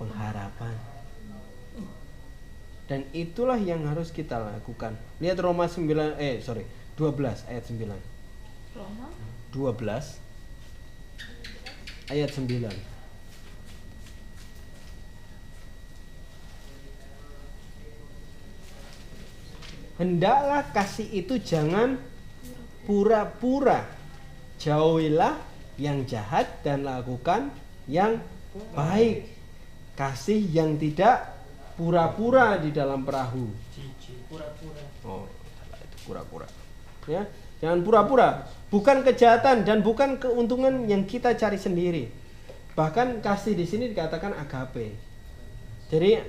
pengharapan. Dan itulah yang harus kita lakukan. Lihat Roma 9 eh sorry, 12 ayat 9. Roma 12 ayat 9. Hendaklah kasih itu jangan pura-pura. Jauhilah yang jahat dan lakukan yang baik. Kasih yang tidak pura-pura di dalam perahu. Pura-pura. Oh, itu pura-pura. Ya, jangan pura-pura. Bukan kejahatan dan bukan keuntungan yang kita cari sendiri. Bahkan kasih di sini dikatakan agape. Jadi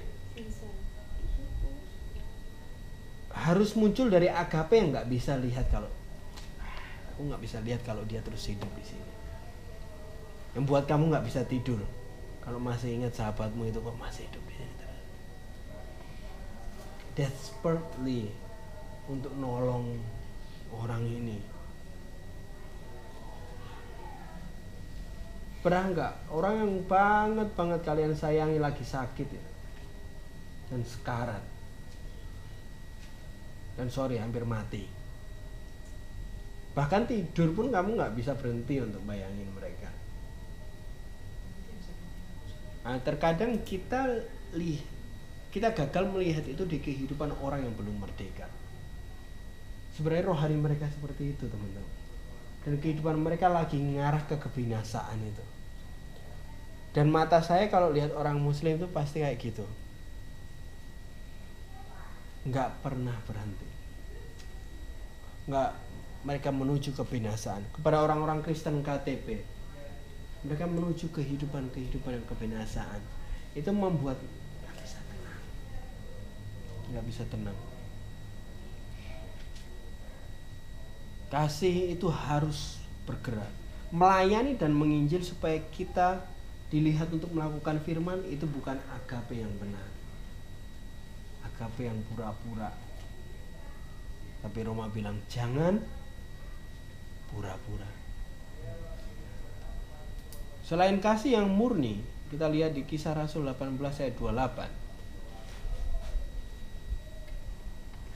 harus muncul dari agape yang nggak bisa lihat kalau aku nggak bisa lihat kalau dia terus hidup di sini. Yang buat kamu nggak bisa tidur kalau masih ingat sahabatmu itu kok masih hidup. Desperately untuk nolong orang ini. Pernah nggak? Orang yang banget banget kalian sayangi lagi sakit ya? Dan sekarat. Dan sorry hampir mati. Bahkan tidur pun kamu nggak bisa berhenti untuk bayangin mereka. Nah, terkadang kita li kita gagal melihat itu di kehidupan orang yang belum merdeka. Sebenarnya rohani mereka seperti itu teman-teman. Dan kehidupan mereka lagi ngarah ke kebinasaan itu. Dan mata saya kalau lihat orang muslim itu pasti kayak gitu. Nggak pernah berhenti. Nggak mereka menuju kebinasaan. Kepada orang-orang Kristen KTP mereka menuju kehidupan kehidupan yang kebinasaan. Itu membuat nggak bisa tenang. Kasih itu harus bergerak. Melayani dan menginjil supaya kita dilihat untuk melakukan firman itu bukan agape yang benar. Agape yang pura-pura. Tapi Roma bilang jangan pura-pura. Selain kasih yang murni kita lihat di kisah Rasul 18 ayat 28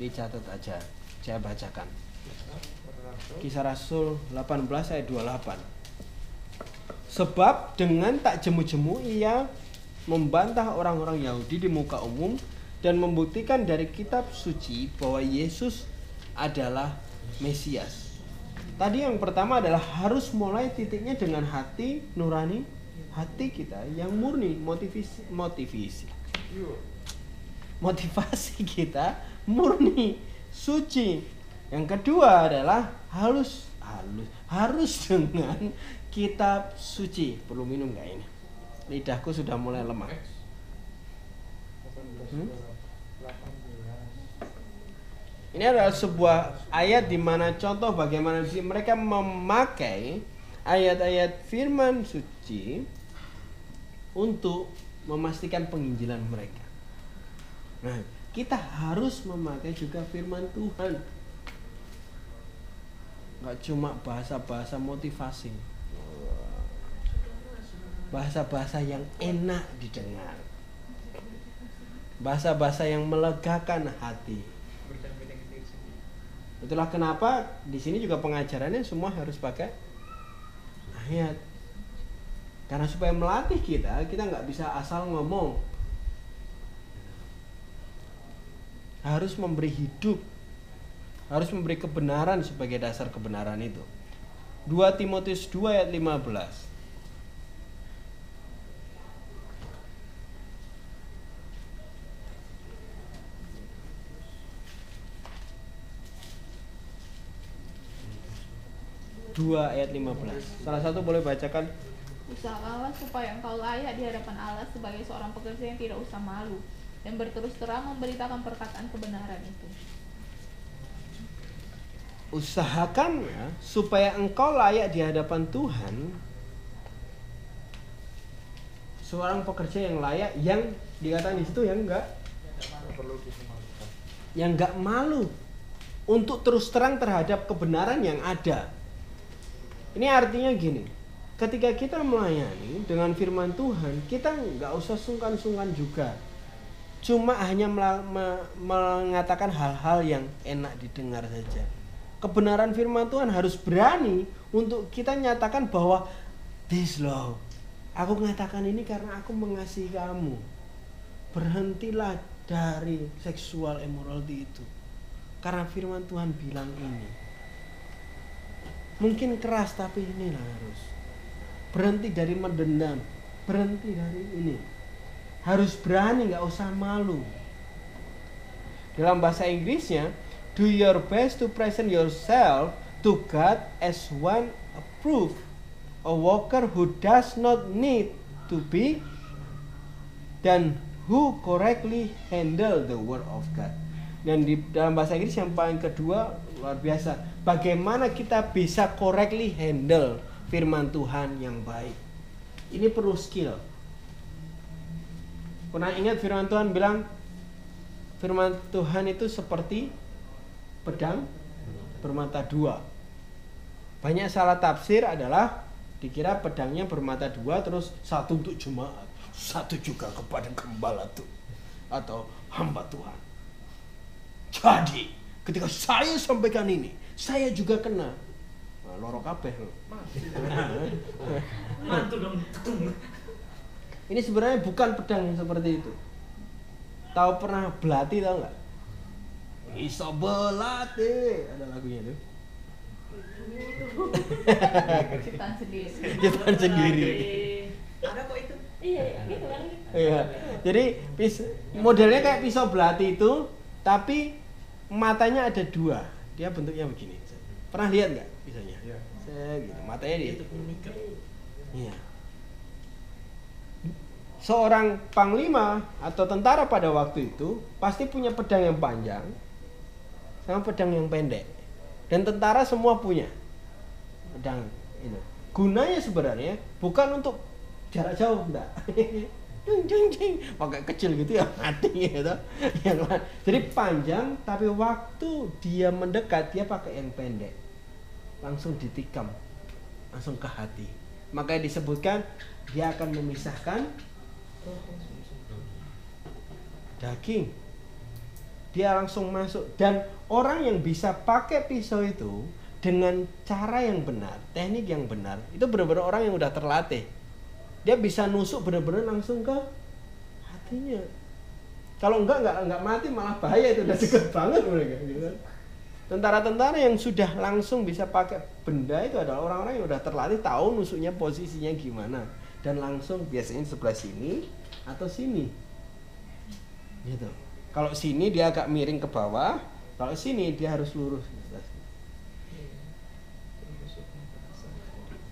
dicatat aja saya bacakan kisah Rasul 18 ayat 28 Sebab dengan tak jemu-jemu ia membantah orang-orang Yahudi di muka umum dan membuktikan dari kitab suci bahwa Yesus adalah Mesias. Tadi yang pertama adalah harus mulai titiknya dengan hati nurani, hati kita yang murni, motivasi motivasi. Motivasi kita murni, suci. Yang kedua adalah harus halus harus dengan kitab suci perlu minum nggak ini lidahku sudah mulai lemah Hmm? ini adalah sebuah ayat di mana contoh bagaimana sih mereka memakai ayat-ayat firman suci untuk memastikan penginjilan mereka. Nah, kita harus memakai juga firman Tuhan. Nggak cuma bahasa-bahasa motivasi. Bahasa-bahasa yang enak didengar. Bahasa-bahasa yang melegakan hati. Itulah kenapa di sini juga pengajarannya semua harus pakai ayat. Karena supaya melatih kita kita nggak bisa asal ngomong harus memberi hidup harus memberi kebenaran sebagai dasar kebenaran itu. 2 Timotius 2 ayat 15 2 ayat 15 Salah satu boleh bacakan? Usahakanlah supaya engkau layak di hadapan Allah sebagai seorang pekerja yang tidak usah malu dan berterus terang memberitakan perkataan kebenaran itu. Usahakan ya, supaya engkau layak di hadapan Tuhan Seorang pekerja yang layak yang dikatakan di situ yang enggak yang enggak malu untuk terus terang terhadap kebenaran yang ada. Ini artinya gini, ketika kita melayani dengan firman Tuhan, kita nggak usah sungkan-sungkan juga. Cuma hanya mengatakan hal-hal yang enak didengar saja. Kebenaran firman Tuhan harus berani untuk kita nyatakan bahwa this love. Aku mengatakan ini karena aku mengasihi kamu. Berhentilah dari seksual immorality itu. Karena firman Tuhan bilang ini mungkin keras tapi inilah harus berhenti dari mendendam berhenti dari ini harus berani nggak usah malu dalam bahasa Inggrisnya do your best to present yourself to God as one approved a worker who does not need to be dan who correctly handle the word of God dan di dalam bahasa Inggris yang paling kedua luar biasa bagaimana kita bisa correctly handle firman Tuhan yang baik. Ini perlu skill. Pernah ingat firman Tuhan bilang firman Tuhan itu seperti pedang bermata dua. Banyak salah tafsir adalah dikira pedangnya bermata dua terus satu untuk jemaat, satu juga kepada gembala tuh atau hamba Tuhan. Jadi ketika saya sampaikan ini, saya juga kena. Nah, loro kabeh. Mantu dong. Ini sebenarnya bukan pedang seperti itu. Tahu pernah belati tahu nggak? Iso belati ada lagunya tuh. ciptaan sendiri Ciptaan sendiri. Ada kok itu. Iya, gitu kan. Iya. Jadi pis- modelnya kayak pisau belati itu, tapi matanya ada dua. Dia bentuknya begini. Pernah lihat nggak pisaunya? Iya. Set, gitu. Matanya di Itu pemikat. Iya. Seorang panglima atau tentara pada waktu itu pasti punya pedang yang panjang sama pedang yang pendek. Dan tentara semua punya pedang itu. Gunanya sebenarnya bukan untuk jarak jauh, enggak. Jeng, jeng, jeng. pakai kecil gitu ya mati gitu. Yang. Jadi panjang tapi waktu dia mendekat dia pakai yang pendek. Langsung ditikam. Langsung ke hati. Makanya disebutkan dia akan memisahkan daging. Dia langsung masuk dan orang yang bisa pakai pisau itu dengan cara yang benar, teknik yang benar, itu benar-benar orang yang udah terlatih. Dia bisa nusuk benar-benar langsung ke hatinya. Kalau enggak enggak enggak mati malah bahaya itu udah deket banget mereka gitu kan. Tentara-tentara yang sudah langsung bisa pakai benda itu adalah orang-orang yang udah terlatih tahu nusuknya posisinya gimana dan langsung biasanya sebelah sini atau sini. Gitu. Kalau sini dia agak miring ke bawah, kalau sini dia harus lurus.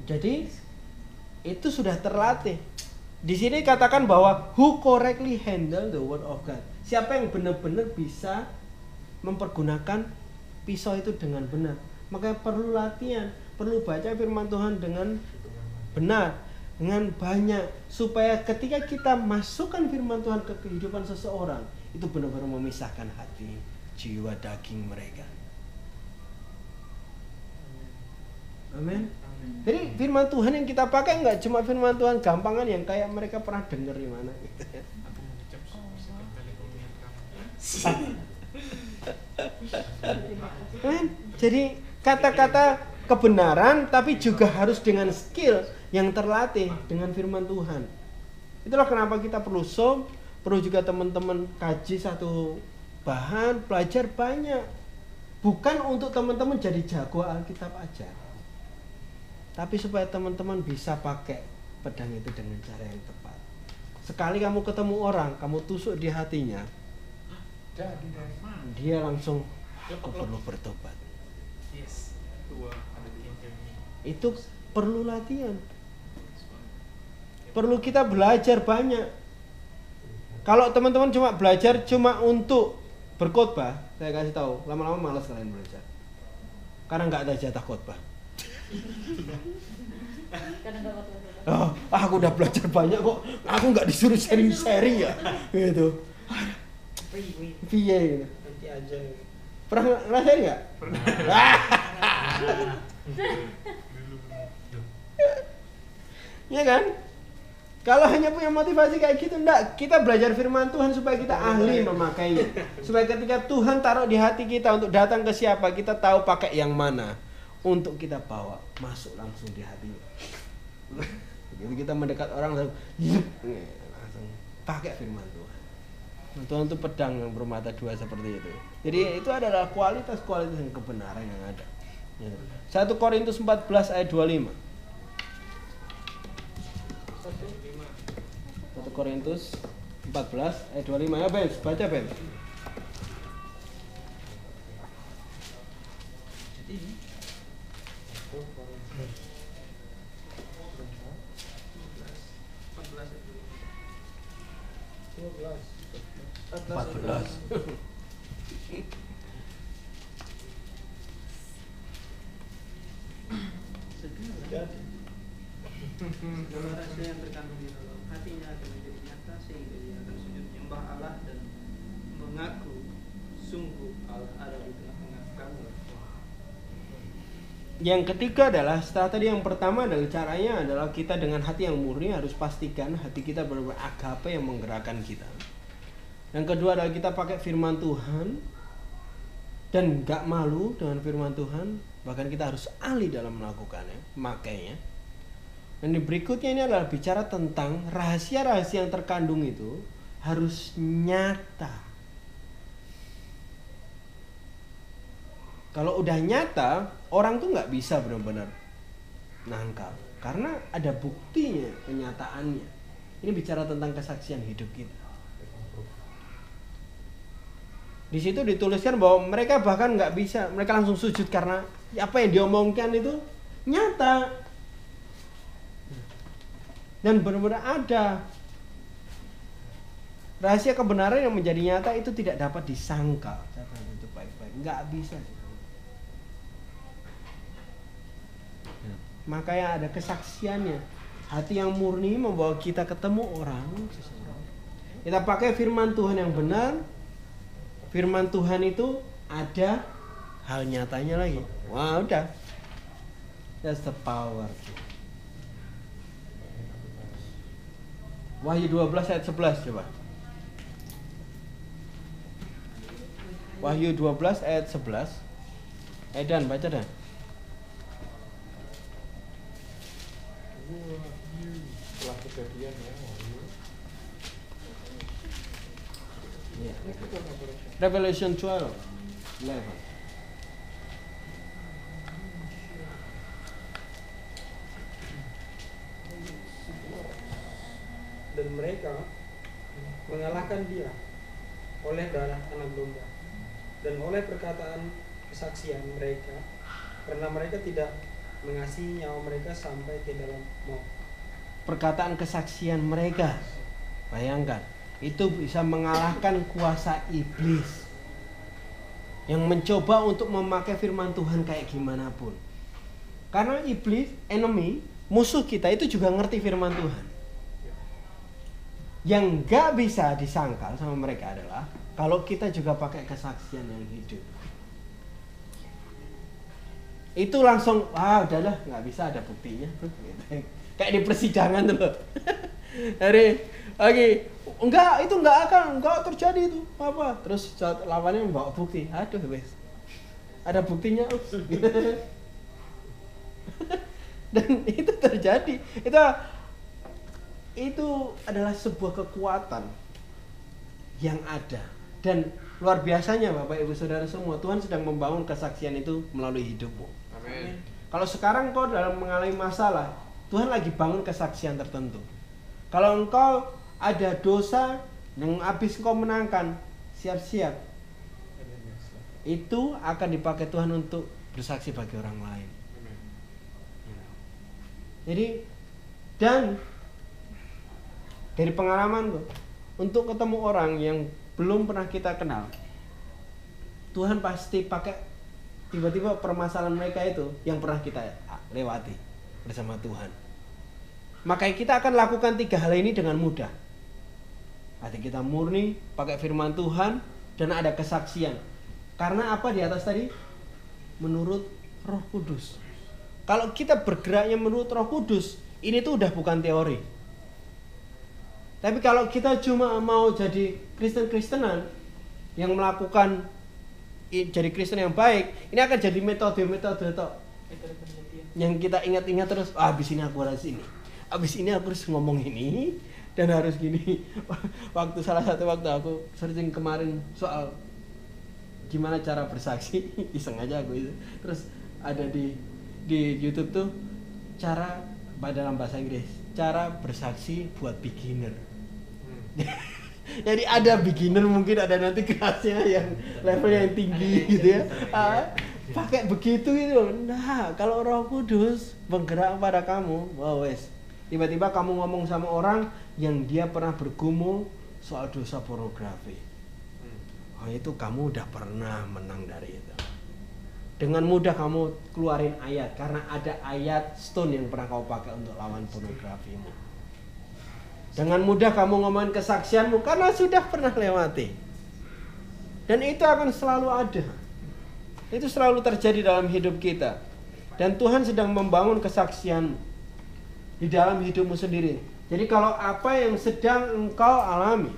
Jadi itu sudah terlatih. Di sini katakan bahwa who correctly handle the word of God. Siapa yang benar-benar bisa mempergunakan pisau itu dengan benar. Makanya perlu latihan, perlu baca firman Tuhan dengan benar, dengan banyak supaya ketika kita masukkan firman Tuhan ke kehidupan seseorang, itu benar-benar memisahkan hati, jiwa, daging mereka. Amin. Jadi firman Tuhan yang kita pakai nggak cuma firman Tuhan gampangan yang kayak mereka pernah dengar di mana gitu ya. Amin. Jadi kata-kata kebenaran tapi juga harus dengan skill yang terlatih dengan firman Tuhan. Itulah kenapa kita perlu som, perlu juga teman-teman kaji satu bahan, belajar banyak. Bukan untuk teman-teman jadi jago Alkitab aja. Tapi supaya teman-teman bisa pakai pedang itu dengan cara yang tepat. Sekali kamu ketemu orang, kamu tusuk di hatinya, dia langsung aku perlu bertobat. Yes. Itu perlu latihan. Perlu kita belajar banyak. Kalau teman-teman cuma belajar cuma untuk berkhotbah, saya kasih tahu, lama-lama malas kalian belajar. Karena nggak ada jatah khotbah. Oh, aku udah belajar banyak kok. Aku nggak disuruh sharing-sharing ya. Gitu. Piye gitu. Pernah ngerasain nggak? Pernah. Iya kan? Kalau hanya punya motivasi kayak gitu enggak, kita belajar firman Tuhan supaya kita ahli memakainya. Supaya ketika Tuhan taruh di hati kita untuk datang ke siapa, kita tahu pakai yang mana untuk kita bawa masuk langsung di hatinya. Begitu kita mendekat orang langsung, yup, langsung pakai firman Tuhan. Tuhan itu pedang yang bermata dua seperti itu. Jadi itu adalah kualitas-kualitas yang kebenaran yang ada. Ya. 1 Korintus 14 ayat 25. Korintus 14 ayat 25 ya Ben, baca Ben. Jadi ini. Dua belas. 14. Jadi. Segala rahasia yang terkandung di dalam hatinya akan menjadi nyata sehingga dia akan sujud menyembah Allah dan mengaku sungguh Allah ada di tengah-tengah kamu. Yang ketiga adalah setelah tadi yang pertama adalah caranya adalah kita dengan hati yang murni harus pastikan hati kita benar-benar agape yang menggerakkan kita. Yang kedua adalah kita pakai firman Tuhan dan nggak malu dengan firman Tuhan, bahkan kita harus ahli dalam melakukannya, makanya. Dan berikutnya ini adalah bicara tentang rahasia-rahasia yang terkandung itu harus nyata. Kalau udah nyata, orang tuh nggak bisa benar-benar nangkal karena ada buktinya, kenyataannya. Ini bicara tentang kesaksian hidup kita. Di situ dituliskan bahwa mereka bahkan nggak bisa, mereka langsung sujud karena apa yang diomongkan itu nyata dan benar-benar ada. Rahasia kebenaran yang menjadi nyata itu tidak dapat disangkal. Itu baik-baik, nggak bisa. Ya, Makanya ada kesaksiannya. Hati yang murni membawa kita ketemu orang. Kita pakai firman Tuhan yang benar, firman Tuhan itu ada hal nyatanya lagi. Wah, udah. That's the power. Wahyu 12 ayat 11 coba. Wahyu 12 ayat 11. Edan baca dah. Setelah kejadian ya. Iya. Revelation 12 11. dan mereka mengalahkan dia oleh darah anak domba dan oleh perkataan kesaksian mereka karena mereka tidak mengasihi nyawa mereka sampai ke dalam maut. Perkataan kesaksian mereka. Bayangkan, itu bisa mengalahkan kuasa iblis yang mencoba untuk memakai firman Tuhan kayak gimana pun. Karena iblis, enemy, musuh kita itu juga ngerti firman Tuhan. Yang nggak bisa disangkal sama mereka adalah kalau kita juga pakai kesaksian yang hidup. Itu langsung, ah udahlah nggak bisa ada buktinya. Kayak di persidangan tuh loh. Dari lagi enggak itu enggak akan enggak terjadi itu apa terus lawannya membawa bukti aduh wes ada buktinya ups. dan itu terjadi itu itu adalah sebuah kekuatan yang ada dan luar biasanya bapak ibu saudara semua Tuhan sedang membangun kesaksian itu melalui hidupmu Amin. kalau sekarang kau dalam mengalami masalah Tuhan lagi bangun kesaksian tertentu. Kalau engkau ada dosa yang habis engkau menangkan siap-siap. Itu akan dipakai Tuhan untuk bersaksi bagi orang lain. Jadi dan dari pengalaman tuh untuk ketemu orang yang belum pernah kita kenal Tuhan pasti pakai tiba-tiba permasalahan mereka itu yang pernah kita lewati bersama Tuhan. Makanya kita akan lakukan tiga hal ini dengan mudah. Hati kita murni pakai firman Tuhan dan ada kesaksian. Karena apa di atas tadi? Menurut Roh Kudus. Kalau kita bergeraknya menurut Roh Kudus ini tuh udah bukan teori. Tapi kalau kita cuma mau jadi Kristen-Kristenan yang melakukan jadi Kristen yang baik, ini akan jadi metode-metode tok. Yang kita ingat-ingat terus, ah, habis ini aku harus ini. Habis ini aku harus ngomong ini dan harus gini. Waktu salah satu waktu aku searching kemarin soal gimana cara bersaksi, iseng aja aku itu. Terus ada di di YouTube tuh cara dalam bahasa Inggris, cara bersaksi buat beginner. Jadi ada beginner mungkin ada nanti kelasnya yang levelnya yang tinggi gitu ya. Ah, pakai begitu gitu. Nah, kalau Roh Kudus bergerak pada kamu, wow wes. Tiba-tiba kamu ngomong sama orang yang dia pernah bergumul soal dosa pornografi. Oh, itu kamu udah pernah menang dari itu. Dengan mudah kamu keluarin ayat karena ada ayat stone yang pernah kau pakai untuk lawan pornografimu. Dengan mudah kamu ngomongin kesaksianmu karena sudah pernah lewati. Dan itu akan selalu ada. Itu selalu terjadi dalam hidup kita. Dan Tuhan sedang membangun kesaksian di dalam hidupmu sendiri. Jadi kalau apa yang sedang engkau alami,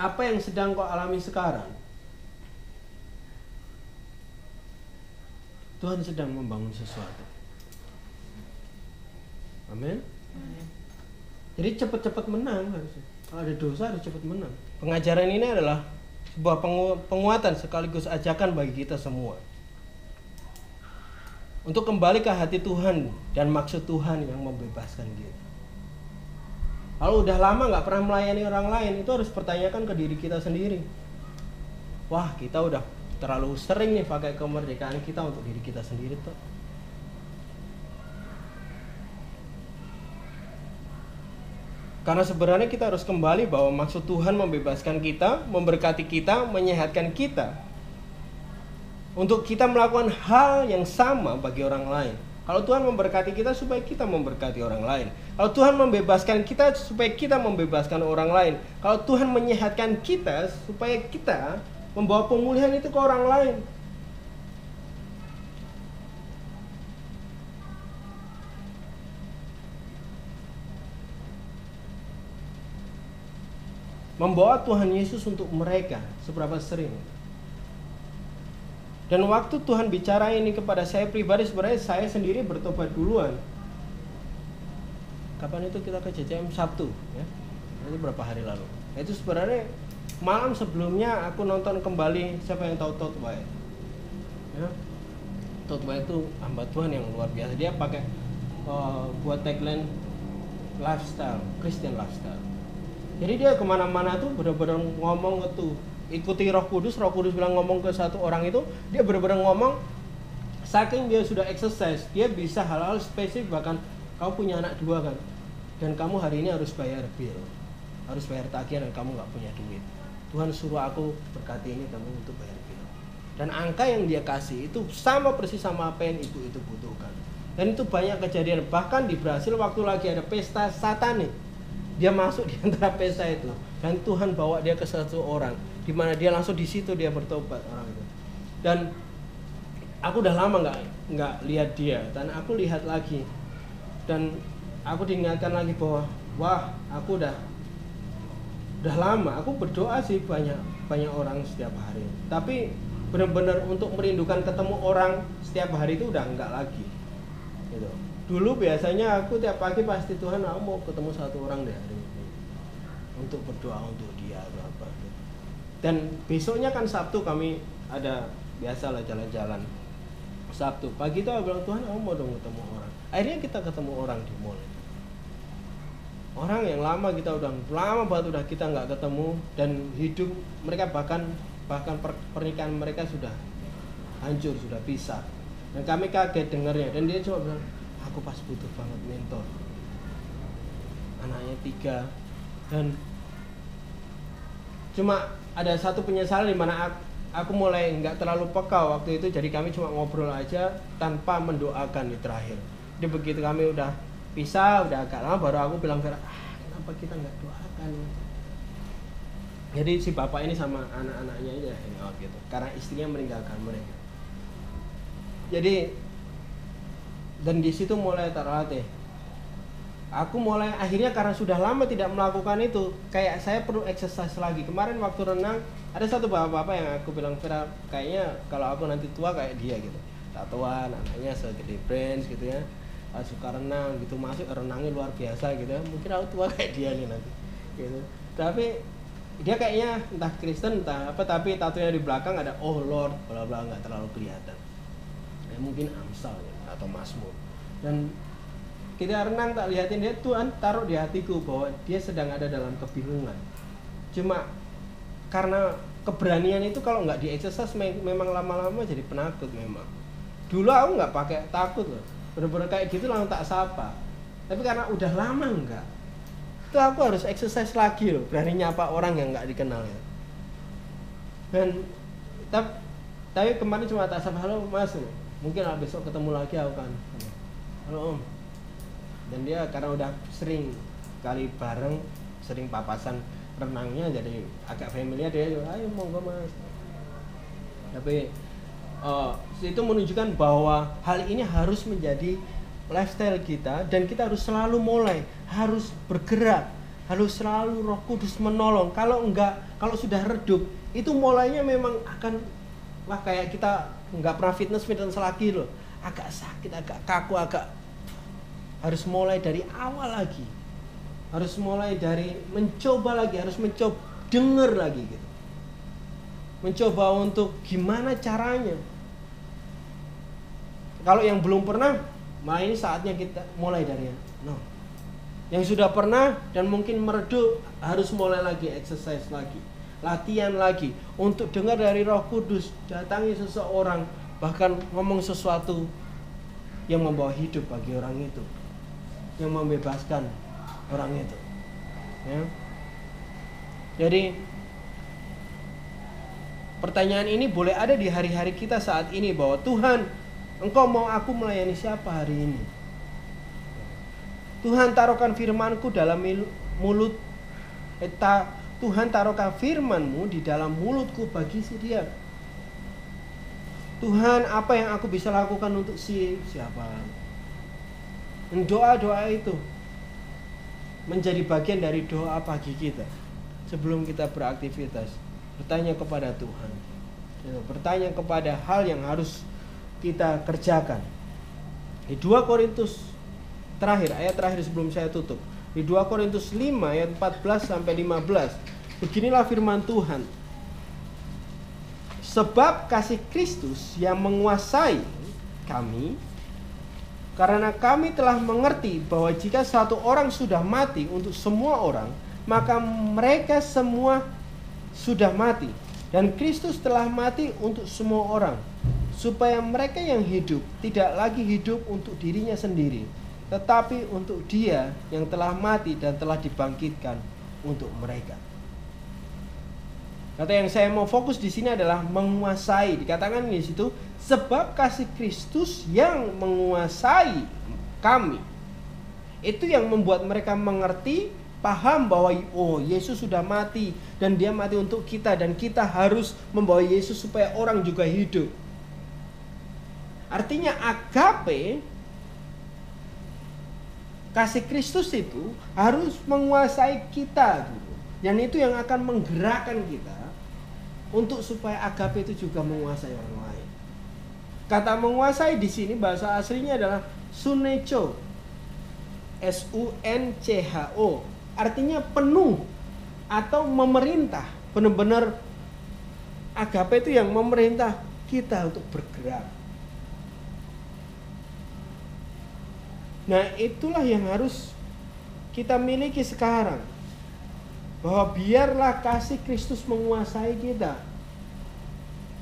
apa yang sedang kau alami sekarang, Tuhan sedang membangun sesuatu. Amin. Amin. Jadi cepat-cepat menang harusnya. Kalau ada dosa harus cepat menang. Pengajaran ini adalah sebuah pengu- penguatan sekaligus ajakan bagi kita semua. Untuk kembali ke hati Tuhan dan maksud Tuhan yang membebaskan kita. Kalau udah lama nggak pernah melayani orang lain, itu harus pertanyakan ke diri kita sendiri. Wah, kita udah terlalu sering nih pakai kemerdekaan kita untuk diri kita sendiri tuh. Karena sebenarnya kita harus kembali bahwa maksud Tuhan membebaskan kita, memberkati kita, menyehatkan kita. Untuk kita melakukan hal yang sama bagi orang lain. Kalau Tuhan memberkati kita supaya kita memberkati orang lain. Kalau Tuhan membebaskan kita supaya kita membebaskan orang lain. Kalau Tuhan menyehatkan kita supaya kita membawa pemulihan itu ke orang lain. Membawa Tuhan Yesus untuk mereka seberapa sering. Dan waktu Tuhan bicara ini kepada saya pribadi sebenarnya saya sendiri bertobat duluan. Kapan itu kita ke CCM Sabtu ya? Itu berapa hari lalu. Itu sebenarnya malam sebelumnya aku nonton kembali siapa yang tahu Todd White. Ya. Todd White itu hamba Tuhan yang luar biasa. Dia pakai uh, buat tagline lifestyle, Christian lifestyle. Jadi dia ke mana-mana tuh benar-benar ngomong itu ikuti Roh Kudus, Roh Kudus bilang ngomong ke satu orang itu, dia benar-benar ngomong saking dia sudah exercise, dia bisa hal-hal spesifik bahkan kamu punya anak dua kan, dan kamu hari ini harus bayar bill, harus bayar tagihan dan kamu nggak punya duit. Tuhan suruh aku berkati ini kamu untuk bayar bill. Dan angka yang dia kasih itu sama persis sama apa yang ibu itu butuhkan. Dan itu banyak kejadian. Bahkan di Brasil waktu lagi ada pesta satanik, dia masuk di antara pesta itu. Dan Tuhan bawa dia ke satu orang di mana dia langsung di situ dia bertobat. Orang itu. Dan aku udah lama nggak nggak lihat dia. Dan aku lihat lagi. Dan aku diingatkan lagi bahwa wah aku udah udah lama. Aku berdoa sih banyak banyak orang setiap hari. Tapi benar-benar untuk merindukan ketemu orang setiap hari itu udah enggak lagi. Gitu dulu biasanya aku tiap pagi pasti Tuhan aku mau ketemu satu orang deh hari ini. Untuk berdoa untuk dia atau apa gitu. dan besoknya kan Sabtu kami ada biasa lah jalan-jalan. Sabtu pagi itu aku bilang Tuhan aku mau dong ketemu orang. Akhirnya kita ketemu orang di mall. Orang yang lama kita udah lama banget udah kita nggak ketemu dan hidup mereka bahkan bahkan per- pernikahan mereka sudah hancur sudah pisah. Dan kami kaget dengarnya dan dia cuma bilang aku pas butuh banget mentor. Anaknya tiga. Dan cuma ada satu penyesalan di mana aku, aku mulai nggak terlalu peka waktu itu. Jadi kami cuma ngobrol aja tanpa mendoakan di terakhir. Jadi begitu kami udah pisah udah agak lama baru aku bilang ah, kenapa kita nggak doakan? Jadi si bapak ini sama anak-anaknya aja hangout gitu. Karena istrinya meninggalkan mereka. Jadi dan di situ mulai terlatih. Aku mulai akhirnya karena sudah lama tidak melakukan itu kayak saya perlu exercise lagi. Kemarin waktu renang ada satu bapak-bapak yang aku bilang Vera kayaknya kalau aku nanti tua kayak dia gitu. Tatuan anaknya segede Prince gitu ya. Ah, suka renang gitu. Masuk renangnya luar biasa gitu ya. Mungkin aku tua kayak dia nih nanti gitu. Tapi dia kayaknya entah Kristen entah apa tapi tatunya di belakang ada oh Lord bla bla nggak terlalu kelihatan. Ya mungkin Amsal ya, atau Mazmur. Dan kita renang tak lihatin dia Tuhan taruh di hatiku bahwa dia sedang ada dalam kebingungan. Cuma karena keberanian itu kalau nggak di memang lama-lama jadi penakut memang. Dulu aku nggak pakai takut loh. Bener-bener kayak gitu langsung tak sapa. Tapi karena udah lama enggak itu aku harus exercise lagi loh berani nyapa orang yang nggak dikenal ya. Dan tap- tapi kemarin cuma tak sapa halo mas mungkin lah besok ketemu lagi aku kan. Halo om. Dan dia karena udah sering kali bareng sering papasan renangnya jadi agak familiar dia. Ayo monggo mas. Tapi eh, itu menunjukkan bahwa hal ini harus menjadi lifestyle kita dan kita harus selalu mulai harus bergerak harus selalu Roh Kudus menolong. Kalau enggak kalau sudah redup itu mulainya memang akan wah kayak kita nggak pernah fitness fitness lagi loh. Agak sakit agak kaku agak harus mulai dari awal lagi. Harus mulai dari mencoba lagi harus mencoba denger lagi gitu. Mencoba untuk gimana caranya. Kalau yang belum pernah malah ini saatnya kita mulai dari no yang sudah pernah dan mungkin meredup harus mulai lagi exercise lagi latihan lagi. Untuk dengar dari Roh Kudus datangi seseorang bahkan ngomong sesuatu yang membawa hidup bagi orang itu. Yang membebaskan orang itu. Ya. Jadi pertanyaan ini boleh ada di hari-hari kita saat ini bahwa Tuhan engkau mau aku melayani siapa hari ini? Tuhan taruhkan firmanku dalam mulut eta Tuhan taruhkan firmanmu di dalam mulutku bagi si dia. Tuhan apa yang aku bisa lakukan untuk si siapa? Doa-doa itu menjadi bagian dari doa pagi kita sebelum kita beraktivitas. Bertanya kepada Tuhan. Ya, bertanya kepada hal yang harus kita kerjakan. Di 2 Korintus terakhir, ayat terakhir sebelum saya tutup. Di 2 Korintus 5 ayat 14 sampai 15. Beginilah firman Tuhan. Sebab kasih Kristus yang menguasai kami karena kami telah mengerti bahwa jika satu orang sudah mati untuk semua orang, maka mereka semua sudah mati dan Kristus telah mati untuk semua orang supaya mereka yang hidup tidak lagi hidup untuk dirinya sendiri tetapi untuk dia yang telah mati dan telah dibangkitkan untuk mereka. Kata yang saya mau fokus di sini adalah menguasai. Dikatakan di situ sebab kasih Kristus yang menguasai kami. Itu yang membuat mereka mengerti, paham bahwa oh Yesus sudah mati dan dia mati untuk kita dan kita harus membawa Yesus supaya orang juga hidup. Artinya agape kasih Kristus itu harus menguasai kita gitu. Dan itu yang akan menggerakkan kita untuk supaya agape itu juga menguasai orang lain. Kata menguasai di sini bahasa aslinya adalah sunecho. S U N C H O. Artinya penuh atau memerintah. Benar-benar agape itu yang memerintah kita untuk bergerak Nah, itulah yang harus kita miliki sekarang. Bahwa biarlah kasih Kristus menguasai kita.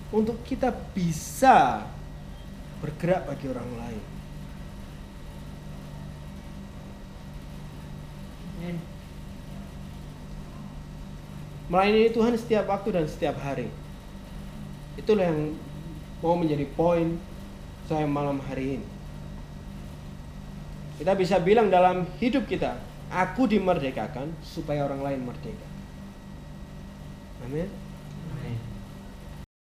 Untuk kita bisa bergerak bagi orang lain. Melayani Tuhan setiap waktu dan setiap hari. Itulah yang mau menjadi poin saya malam hari ini. Kita bisa bilang dalam hidup kita, aku dimerdekakan supaya orang lain merdeka. Amin.